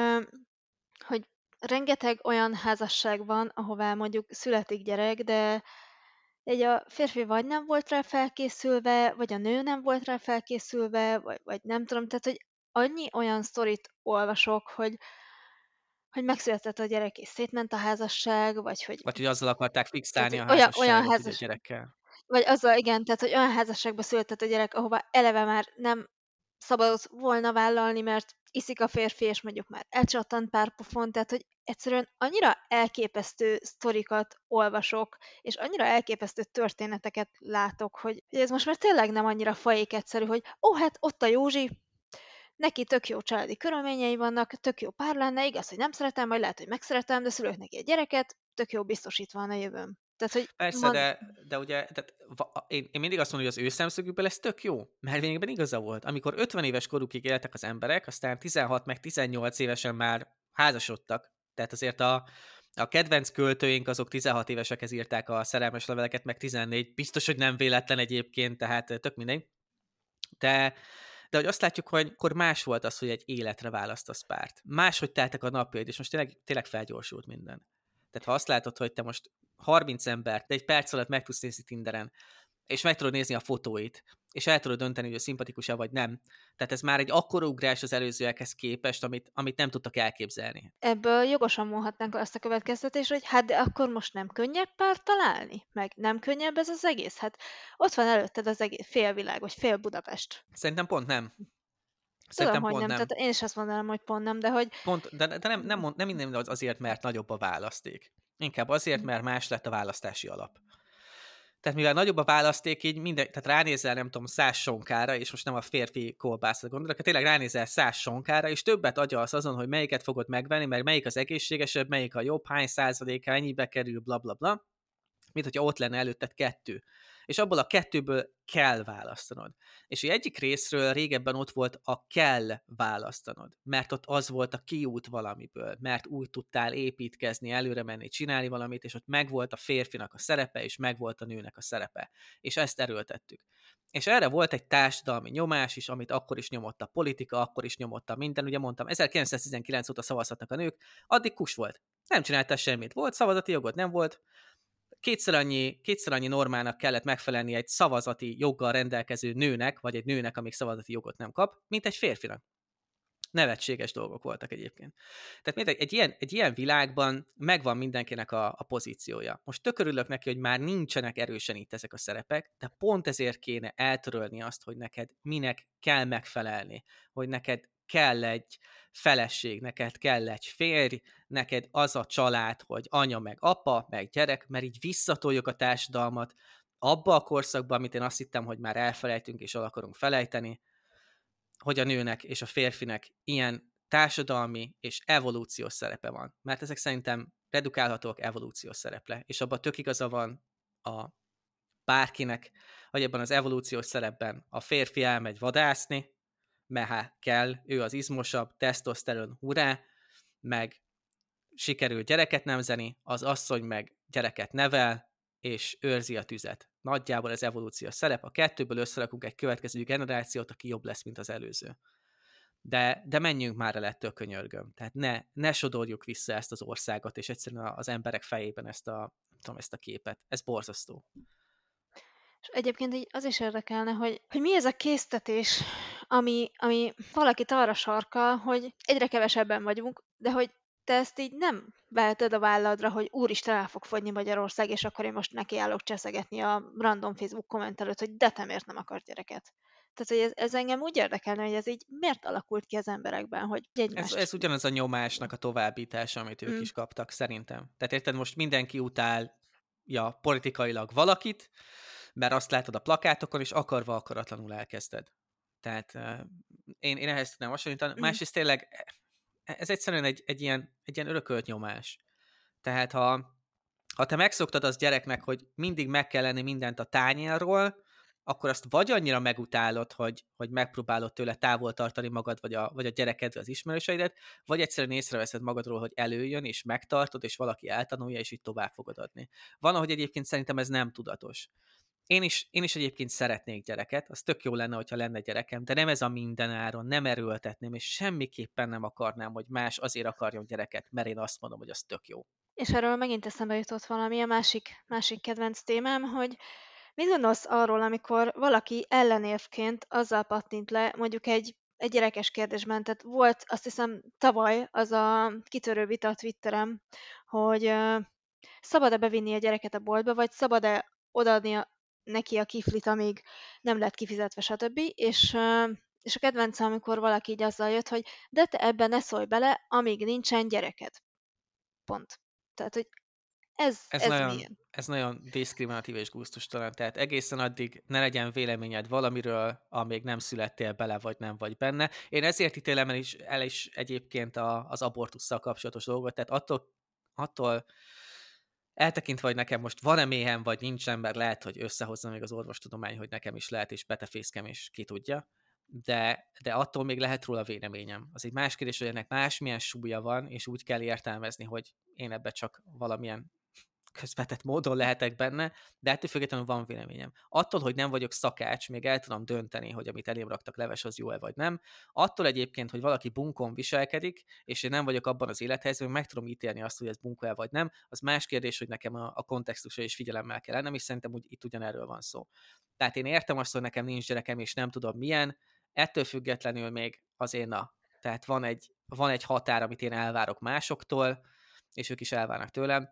hogy rengeteg olyan házasság van, ahová mondjuk születik gyerek, de egy a férfi vagy nem volt rá felkészülve, vagy a nő nem volt rá felkészülve, vagy, vagy nem tudom, tehát hogy annyi olyan sztorit olvasok, hogy, hogy megszületett a gyerek és szétment a házasság, vagy hogy... Vagy hogy azzal akarták fixálni a házasságot olyan, olyan házas... a gyerekkel. Vagy azzal, igen, tehát hogy olyan házasságba született a gyerek, ahova eleve már nem szabad volna vállalni, mert iszik a férfi, és mondjuk már elcsattant pár pofon, tehát hogy egyszerűen annyira elképesztő sztorikat olvasok, és annyira elképesztő történeteket látok, hogy ez most már tényleg nem annyira fajék egyszerű, hogy ó, oh, hát ott a Józsi, neki tök jó családi körülményei vannak, tök jó pár lenne, igaz, hogy nem szeretem, majd lehet, hogy megszeretem, de szülök neki egy gyereket, tök jó biztosítva van a jövőm. Tehát, hogy Persze, van... de, de ugye tehát, én, én mindig azt mondom, hogy az ő szemszögükből ez tök jó, mert végben igaza volt. Amikor 50 éves korukig éltek az emberek, aztán 16 meg 18 évesen már házasodtak. Tehát azért a, a kedvenc költőink azok 16 évesekhez írták a szerelmes leveleket, meg 14. Biztos, hogy nem véletlen egyébként, tehát tök mindegy. De, de hogy azt látjuk, hogy akkor más volt az, hogy egy életre választasz párt. Máshogy teltek a napjaid, és most tényleg, tényleg felgyorsult minden. Tehát ha azt látod, hogy te most 30 embert, de egy perc alatt meg tudsz nézni Tinderen, és meg tudod nézni a fotóit, és el tudod dönteni, hogy ő szimpatikus vagy nem. Tehát ez már egy akkora ugrás az előzőekhez képest, amit, amit nem tudtak elképzelni. Ebből jogosan mondhatnánk azt a következtetést, hogy hát de akkor most nem könnyebb pár találni? Meg nem könnyebb ez az egész? Hát ott van előtted az egész félvilág, vagy fél Budapest. Szerintem pont nem. Szerintem Tudom, hogy nem. nem. Tehát én is azt mondanám, hogy pont nem, de hogy... Pont, de, de nem, nem, mond, nem minden azért, mert nagyobb a választék. Inkább azért, mert más lett a választási alap. Tehát mivel nagyobb a választék, így minden, tehát ránézel, nem tudom, száz sonkára, és most nem a férfi kolbászra gondolok, hát tényleg ránézel száz sonkára, és többet agyalsz azon, hogy melyiket fogod megvenni, mert melyik az egészségesebb, melyik a jobb, hány százaléka, ennyibe kerül, bla bla bla, mint hogyha ott lenne előtted kettő és abból a kettőből kell választanod. És hogy egyik részről régebben ott volt a kell választanod, mert ott az volt a kiút valamiből, mert úgy tudtál építkezni, előre menni, csinálni valamit, és ott megvolt a férfinak a szerepe, és megvolt a nőnek a szerepe. És ezt erőltettük. És erre volt egy társadalmi nyomás is, amit akkor is nyomott a politika, akkor is nyomott a minden. Ugye mondtam, 1919 óta szavazhatnak a nők, addig kus volt. Nem csináltál semmit. Volt szavazati jogod, nem volt kétszer annyi, kétszer annyi normának kellett megfelelni egy szavazati joggal rendelkező nőnek, vagy egy nőnek, amíg szavazati jogot nem kap, mint egy férfinak. Nevetséges dolgok voltak egyébként. Tehát mindegy, egy ilyen, egy ilyen világban megvan mindenkinek a, a pozíciója. Most tökörülök neki, hogy már nincsenek erősen itt ezek a szerepek, de pont ezért kéne eltörölni azt, hogy neked minek kell megfelelni, hogy neked kell egy feleség, neked kell egy férj, neked az a család, hogy anya meg apa, meg gyerek, mert így visszatoljuk a társadalmat abba a korszakba, amit én azt hittem, hogy már elfelejtünk és el akarunk felejteni, hogy a nőnek és a férfinek ilyen társadalmi és evolúciós szerepe van. Mert ezek szerintem redukálhatóak evolúciós szereple, és abban tök igaza van a bárkinek, hogy ebben az evolúciós szerepben a férfi elmegy vadászni, mehe kell, ő az izmosabb, tesztoszteron, hurrá, meg sikerül gyereket nemzeni, az asszony meg gyereket nevel, és őrzi a tüzet. Nagyjából ez evolúció szerep. A kettőből összerakunk egy következő generációt, aki jobb lesz, mint az előző. De, de menjünk már el ettől könyörgöm. Tehát ne, ne sodorjuk vissza ezt az országot, és egyszerűen az emberek fejében ezt a, tudom, ezt a képet. Ez borzasztó. És egyébként így az is érdekelne, hogy, hogy mi ez a késztetés, ami, ami valakit arra sarkal, hogy egyre kevesebben vagyunk, de hogy te ezt így nem veheted a válladra, hogy úristen el fog fogyni Magyarország, és akkor én most nekiállok cseszegetni a random Facebook komment előtt, hogy de te miért nem akar gyereket. Tehát, hogy ez, ez engem úgy érdekelne, hogy ez így miért alakult ki az emberekben, hogy egymást... Ez, ez ugyanaz a nyomásnak a továbbítása, amit ők mm. is kaptak, szerintem. Tehát érted, most mindenki utál ja, politikailag valakit, mert azt látod a plakátokon, és akarva akaratlanul elkezded. Tehát uh, én, én ehhez tudnám hasonlítani. Mm. Másrészt tényleg e, ez egyszerűen egy, egy, ilyen, egy ilyen örökölt nyomás. Tehát ha, ha te megszoktad az gyereknek, hogy mindig meg kell lenni mindent a tányérról, akkor azt vagy annyira megutálod, hogy, hogy megpróbálod tőle távol tartani magad, vagy a, vagy a gyereked, az ismerőseidet, vagy egyszerűen észreveszed magadról, hogy előjön, és megtartod, és valaki eltanulja, és így tovább fogod adni. Van, ahogy egyébként szerintem ez nem tudatos. Én is, én is egyébként szeretnék gyereket, az tök jó lenne, hogyha lenne gyerekem, de nem ez a minden áron, nem erőltetném, és semmiképpen nem akarnám, hogy más azért akarjon gyereket, mert én azt mondom, hogy az tök jó. És erről megint eszembe jutott valami, a másik, másik kedvenc témám, hogy mit gondolsz arról, amikor valaki ellenévként azzal pattint le, mondjuk egy, egy gyerekes kérdésben, tehát volt azt hiszem tavaly az a kitörő vita a Twitterem, hogy szabad-e bevinni a gyereket a boltba, vagy szabad-e odaadni neki a kiflit, amíg nem lett kifizetve, stb. És, és a kedvencem, amikor valaki így azzal jött, hogy de te ebben ne szólj bele, amíg nincsen gyereked. Pont. Tehát, hogy ez, ez, ez nagyon, milyen? Ez nagyon diszkriminatív és gusztustalan, tehát egészen addig ne legyen véleményed valamiről, amíg nem születtél bele, vagy nem vagy benne. Én ezért ítélem el is, el is egyébként a, az abortusszal kapcsolatos dolgot, tehát attól, attól eltekintve, hogy nekem most van-e méhem, vagy nincsen, mert lehet, hogy összehozza még az orvostudomány, hogy nekem is lehet, és betefészkem, és ki tudja. De, de attól még lehet róla véleményem. Az egy más kérdés, hogy ennek másmilyen súlya van, és úgy kell értelmezni, hogy én ebbe csak valamilyen közvetett módon lehetek benne, de ettől függetlenül van véleményem. Attól, hogy nem vagyok szakács, még el tudom dönteni, hogy amit elém raktak leves, az jó-e vagy nem. Attól egyébként, hogy valaki bunkon viselkedik, és én nem vagyok abban az élethelyzetben, meg tudom ítélni azt, hogy ez bunkó-e vagy nem, az más kérdés, hogy nekem a, a kontextusra is figyelemmel kell lennem, és szerintem úgy, itt ugyanerről van szó. Tehát én értem azt, hogy nekem nincs gyerekem, és nem tudom milyen, ettől függetlenül még azért na. Tehát van egy, van egy határ, amit én elvárok másoktól, és ők is elvárnak tőlem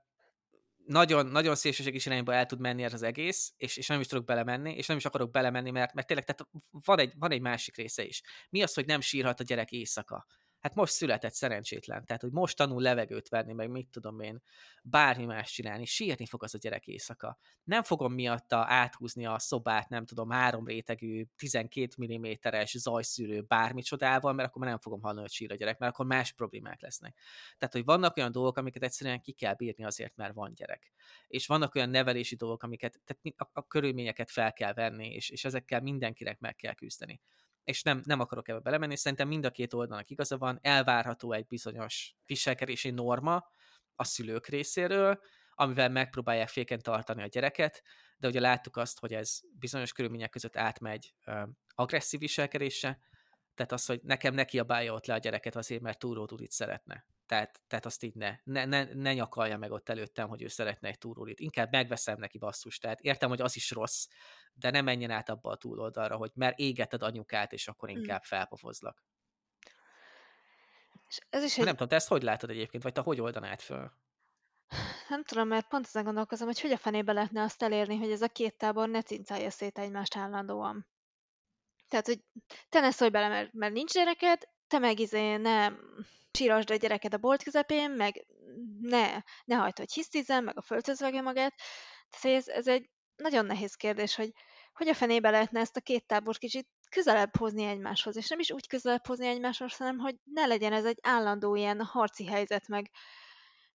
nagyon, nagyon szélsőséges irányba el tud menni ez az egész, és, és nem is tudok belemenni, és nem is akarok belemenni, mert, mert tényleg tehát van, egy, van egy másik része is. Mi az, hogy nem sírhat a gyerek éjszaka? Hát most született szerencsétlen, tehát hogy most tanul levegőt venni, meg mit tudom én, bármi más csinálni, sírni fog az a gyerek éjszaka. Nem fogom miatta áthúzni a szobát, nem tudom, három rétegű, 12 mm-es zajszűrő bármicsodával, mert akkor már nem fogom hallani, hogy sír a gyerek, mert akkor más problémák lesznek. Tehát, hogy vannak olyan dolgok, amiket egyszerűen ki kell bírni azért, mert van gyerek. És vannak olyan nevelési dolgok, amiket, tehát a, a körülményeket fel kell venni, és, és ezekkel mindenkinek meg kell küzdeni és nem, nem akarok ebbe belemenni, szerintem mind a két oldalnak igaza van, elvárható egy bizonyos viselkedési norma a szülők részéről, amivel megpróbálják féken tartani a gyereket, de ugye láttuk azt, hogy ez bizonyos körülmények között átmegy ö, agresszív viselkedésre, tehát az, hogy nekem ne kiabálja ott le a gyereket azért, mert túródulit szeretne. Tehát, tehát azt így ne, ne, ne, ne nyakalja meg ott előttem, hogy ő szeretne egy túrólit. Inkább megveszem neki basszus. Tehát értem, hogy az is rossz, de ne menjen át abba a túloldalra, hogy mert égeted anyukát, és akkor hm. inkább felpofozlak. És ez is egy... Nem tudom, te ezt hogy látod egyébként, vagy te hogy oldanád föl? Nem tudom, mert pont ezen gondolkozom, hogy hogy a fenébe lehetne azt elérni, hogy ez a két tábor ne cincálja szét egymást állandóan. Tehát, hogy te ne szólj bele, mert, mert nincs gyereked, te meg izé ne sírasd a gyereket a bolt közepén, meg ne, ne hagyd, hogy hisztizzen, meg a földhöz magát. Tehát ez, ez egy nagyon nehéz kérdés, hogy hogy a fenébe lehetne ezt a két tábor kicsit közelebb hozni egymáshoz, és nem is úgy közelebb hozni egymáshoz, hanem hogy ne legyen ez egy állandó ilyen harci helyzet, meg,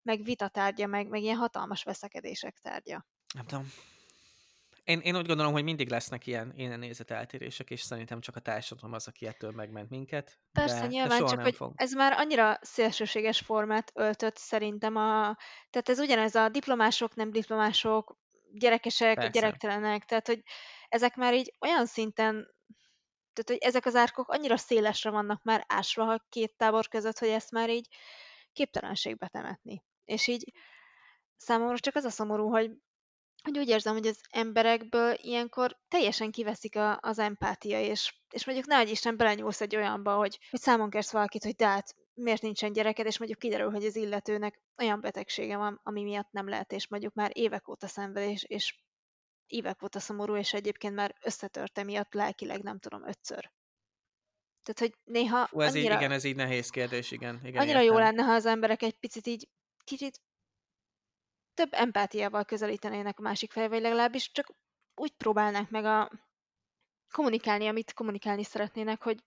meg vitatárgya, meg, meg ilyen hatalmas veszekedések tárgya. Nem tudom. Én, én úgy gondolom, hogy mindig lesznek ilyen, ilyen nézeteltérések, és szerintem csak a társadalom az, aki ettől megment minket. Persze, de, nyilván, de csak hogy fog. ez már annyira szélsőséges formát öltött szerintem a... Tehát ez ugyanez a diplomások, nem diplomások, gyerekesek, Persze. gyerektelenek, tehát hogy ezek már így olyan szinten, tehát hogy ezek az árkok annyira szélesre vannak már ásva a két tábor között, hogy ezt már így képtelenségbe temetni. És így számomra csak az a szomorú, hogy, hogy úgy érzem, hogy az emberekből ilyenkor teljesen kiveszik a, az empátia, és, és mondjuk ne Isten belenyúlsz egy olyanba, hogy, hogy számon kérsz valakit, hogy de hát miért nincsen gyereked, és mondjuk kiderül, hogy az illetőnek olyan betegsége van, ami miatt nem lehet, és mondjuk már évek óta szenved, és, és évek óta szomorú, és egyébként már összetörte miatt lelkileg, nem tudom, ötször. Tehát, hogy néha Ú, ez annyira, így, igen, ez így nehéz kérdés, igen. igen annyira értem. jó lenne, ha az emberek egy picit így, kicsit több empátiával közelítenének a másik felé, vagy legalábbis csak úgy próbálnák meg a kommunikálni, amit kommunikálni szeretnének, hogy,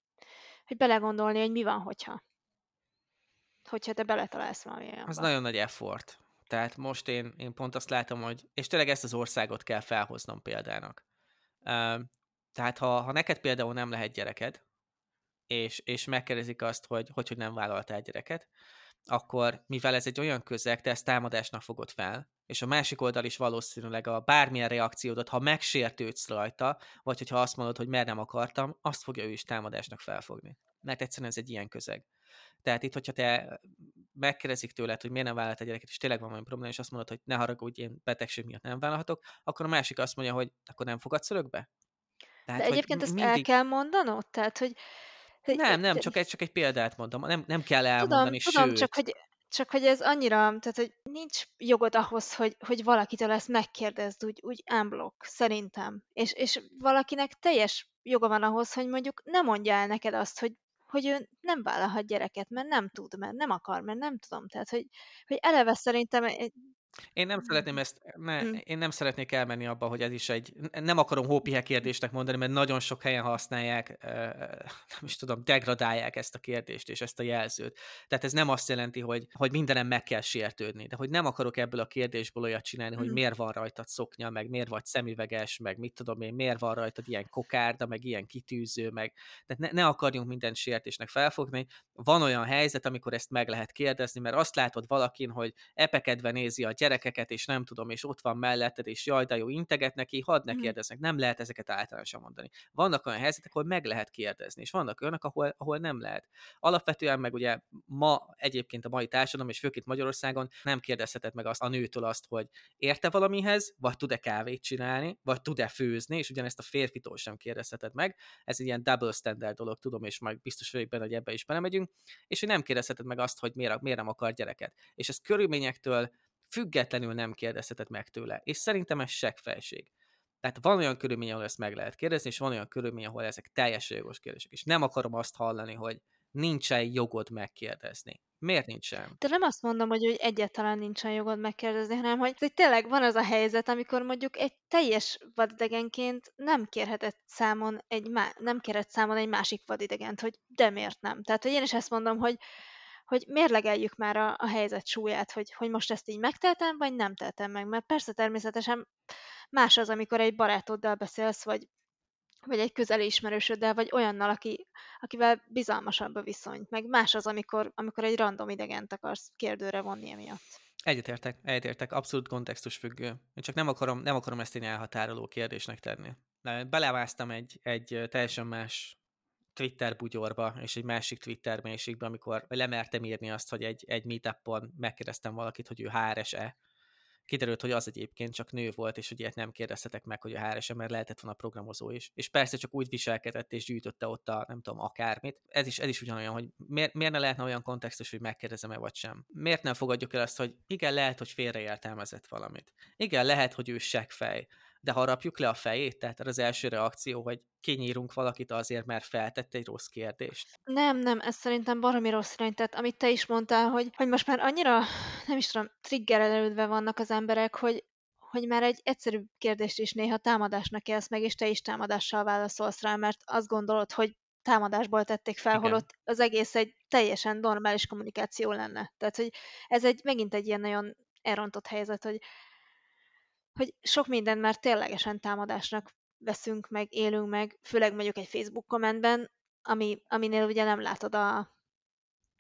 hogy belegondolni, hogy mi van, hogyha hogyha te beletalálsz valami olyanba. Az nagyon nagy effort. Tehát most én, én pont azt látom, hogy, és tényleg ezt az országot kell felhoznom példának. Tehát ha, ha neked például nem lehet gyereked, és, és megkérdezik azt, hogy, hogy hogy nem vállaltál gyereket, akkor mivel ez egy olyan közeg, te ezt támadásnak fogod fel, és a másik oldal is valószínűleg a bármilyen reakciódat, ha megsértődsz rajta, vagy hogyha azt mondod, hogy mert nem akartam, azt fogja ő is támadásnak felfogni. Mert egyszerűen ez egy ilyen közeg. Tehát itt, hogyha te megkérdezik tőled, hogy miért nem vállalt a gyereket, és tényleg van valami probléma, és azt mondod, hogy ne haragudj, én betegség miatt nem vállalhatok, akkor a másik azt mondja, hogy akkor nem fogadsz örökbe? Tehát, De egyébként ezt mindig... el kell mondanod? Tehát, hogy, hogy nem, nem, csak egy, csak egy példát mondom. Nem, nem kell elmondani, tudom, tudom, csak hogy, csak hogy ez annyira, tehát hogy nincs jogod ahhoz, hogy, hogy valakitől ezt megkérdezd úgy, úgy unblock, szerintem. És, és valakinek teljes joga van ahhoz, hogy mondjuk ne mondja el neked azt, hogy hogy ő nem vállalhat gyereket, mert nem tud, mert nem akar, mert nem tudom. Tehát, hogy, hogy eleve szerintem én nem szeretném ezt, ne, mm. én nem szeretnék elmenni abba, hogy ez is egy, nem akarom hópihe kérdésnek mondani, mert nagyon sok helyen használják, nem is tudom, degradálják ezt a kérdést és ezt a jelzőt. Tehát ez nem azt jelenti, hogy, hogy mindenem meg kell sértődni, de hogy nem akarok ebből a kérdésből olyat csinálni, mm. hogy miért van rajtad szoknya, meg miért vagy szemüveges, meg mit tudom én, miért van rajtad ilyen kokárda, meg ilyen kitűző, meg tehát ne, ne akarjunk minden sértésnek felfogni. Van olyan helyzet, amikor ezt meg lehet kérdezni, mert azt látod valakin, hogy epekedve nézi a gyerek, gyerekeket, és nem tudom, és ott van melletted, és jaj, de jó, integet neki, hadd ne Mhm. kérdeznek. Nem lehet ezeket általánosan mondani. Vannak olyan helyzetek, ahol meg lehet kérdezni, és vannak olyanok, ahol, ahol nem lehet. Alapvetően meg ugye ma egyébként a mai társadalom, és főként Magyarországon nem kérdezheted meg azt a nőtől azt, hogy érte valamihez, vagy tud-e kávét csinálni, vagy tud-e főzni, és ugyanezt a férfitól sem kérdezheted meg. Ez egy ilyen double standard dolog, tudom, és majd biztos vagyok benne, hogy ebbe is belemegyünk, és hogy nem kérdezheted meg azt, hogy miért, miért nem akar gyereket. És ez körülményektől függetlenül nem kérdezheted meg tőle. És szerintem ez seggfelség. Tehát van olyan körülmény, ahol ezt meg lehet kérdezni, és van olyan körülmény, ahol ezek teljesen jogos kérdések. És nem akarom azt hallani, hogy nincsen jogod megkérdezni. Miért nincsen? De nem azt mondom, hogy, hogy egyáltalán nincsen jogod megkérdezni, hanem hogy, hogy tényleg van az a helyzet, amikor mondjuk egy teljes vadidegenként nem kérhetett számon egy má- nem kérhet számon egy másik vadidegent, hogy de miért nem. Tehát, hogy én is ezt mondom, hogy, hogy mérlegeljük már a, a helyzet súlyát, hogy, hogy most ezt így megteltem, vagy nem teltem meg. Mert persze természetesen más az, amikor egy barátoddal beszélsz, vagy, vagy egy közeli ismerősöddel, vagy olyannal, aki, akivel bizalmasabb a viszony. Meg más az, amikor, amikor egy random idegent akarsz kérdőre vonni emiatt. Egyetértek, egyetértek, abszolút kontextus függő. Én csak nem akarom, nem akarom ezt egy elhatároló kérdésnek tenni. De belevágtam egy, egy teljesen más Twitter bugyorba, és egy másik Twitter mélységbe, amikor lemertem írni azt, hogy egy, egy meetupon megkérdeztem valakit, hogy ő HRS-e, kiderült, hogy az egyébként csak nő volt, és hogy ilyet nem kérdeztetek meg, hogy a HRS, mert lehetett volna programozó is. És persze csak úgy viselkedett, és gyűjtötte ott a, nem tudom, akármit. Ez is, ez is ugyanolyan, hogy miért, miért ne lehetne olyan kontextus, hogy megkérdezem-e vagy sem. Miért nem fogadjuk el azt, hogy igen, lehet, hogy félreértelmezett valamit. Igen, lehet, hogy ő seggfej, de harapjuk le a fejét, tehát az első reakció, hogy kinyírunk valakit azért, mert feltette egy rossz kérdést. Nem, nem, ez szerintem baromi rossz irány. Tehát amit te is mondtál, hogy, hogy most már annyira, nem is tudom, triggerelődve vannak az emberek, hogy, hogy már egy egyszerű kérdést is néha támadásnak élsz meg, és te is támadással válaszolsz rá, mert azt gondolod, hogy támadásból tették fel, Igen. holott az egész egy teljesen normális kommunikáció lenne. Tehát, hogy ez egy megint egy ilyen nagyon elrontott helyzet, hogy, hogy sok mindent már ténylegesen támadásnak veszünk meg, élünk meg, főleg mondjuk egy Facebook kommentben, ami, aminél ugye nem látod a,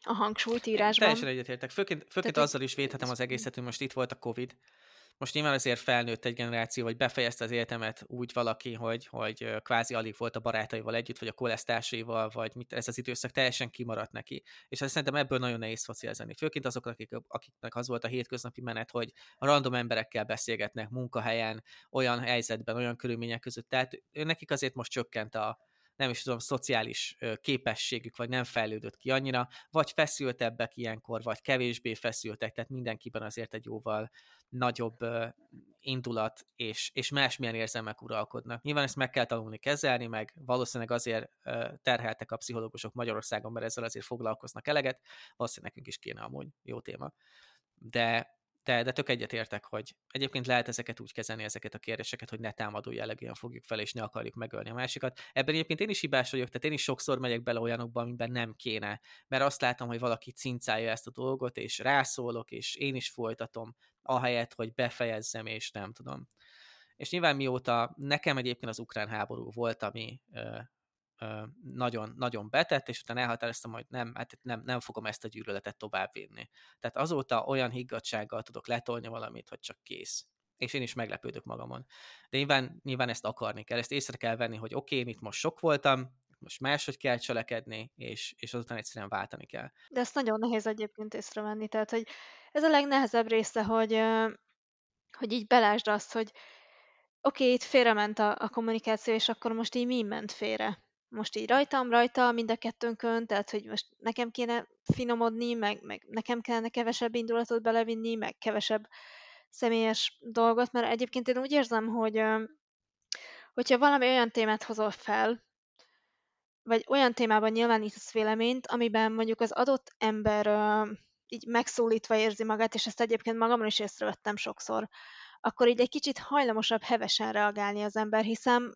a hangsúlyt Én írásban. teljesen egyetértek. Főként, főként azzal is védhetem az egészet, hogy most itt volt a Covid. Most nyilván azért felnőtt egy generáció, vagy befejezte az életemet úgy valaki, hogy, hogy kvázi alig volt a barátaival együtt, vagy a kolesztársaival, vagy mit, ez az időszak teljesen kimaradt neki. És azt szerintem ebből nagyon nehéz szocializálni. Főként azok, akik, akiknek az volt a hétköznapi menet, hogy random emberekkel beszélgetnek munkahelyen, olyan helyzetben, olyan körülmények között. Tehát nekik azért most csökkent a, nem is tudom, szociális képességük, vagy nem fejlődött ki annyira, vagy feszültebbek ilyenkor, vagy kevésbé feszültek, tehát mindenkiben azért egy jóval nagyobb indulat és, és másmilyen érzelmek uralkodnak. Nyilván ezt meg kell tanulni kezelni, meg valószínűleg azért terheltek a pszichológusok Magyarországon, mert ezzel azért foglalkoznak eleget, valószínűleg nekünk is kéne amúgy jó téma. De de, de tök egyetértek, hogy egyébként lehet ezeket úgy kezelni, ezeket a kérdéseket, hogy ne támadó jellegűen fogjuk fel, és ne akarjuk megölni a másikat. Ebben egyébként én is hibás vagyok, tehát én is sokszor megyek bele olyanokba, amiben nem kéne, mert azt látom, hogy valaki cincálja ezt a dolgot, és rászólok, és én is folytatom, ahelyett, hogy befejezzem, és nem tudom. És nyilván mióta nekem egyébként az ukrán háború volt, ami nagyon, nagyon betett, és utána elhatároztam, hogy nem, hát nem, nem fogom ezt a gyűlöletet továbbvinni. Tehát azóta olyan higgadsággal tudok letolni valamit, hogy csak kész. És én is meglepődök magamon. De nyilván, nyilván ezt akarni kell, ezt észre kell venni, hogy oké, okay, itt most sok voltam, most máshogy kell cselekedni, és, és azután egyszerűen váltani kell. De ezt nagyon nehéz egyébként észrevenni, tehát hogy ez a legnehezebb része, hogy, hogy így belásd azt, hogy oké, okay, itt félrement a, a kommunikáció, és akkor most így mi ment félre? Most így rajtam, rajta, mind a kettőnkön, tehát hogy most nekem kéne finomodni, meg, meg nekem kellene kevesebb indulatot belevinni, meg kevesebb személyes dolgot, mert egyébként én úgy érzem, hogy hogyha valami olyan témát hozol fel, vagy olyan témában nyilvánítasz véleményt, amiben mondjuk az adott ember így megszólítva érzi magát, és ezt egyébként magamon is észrevettem sokszor, akkor így egy kicsit hajlamosabb hevesen reagálni az ember, hiszen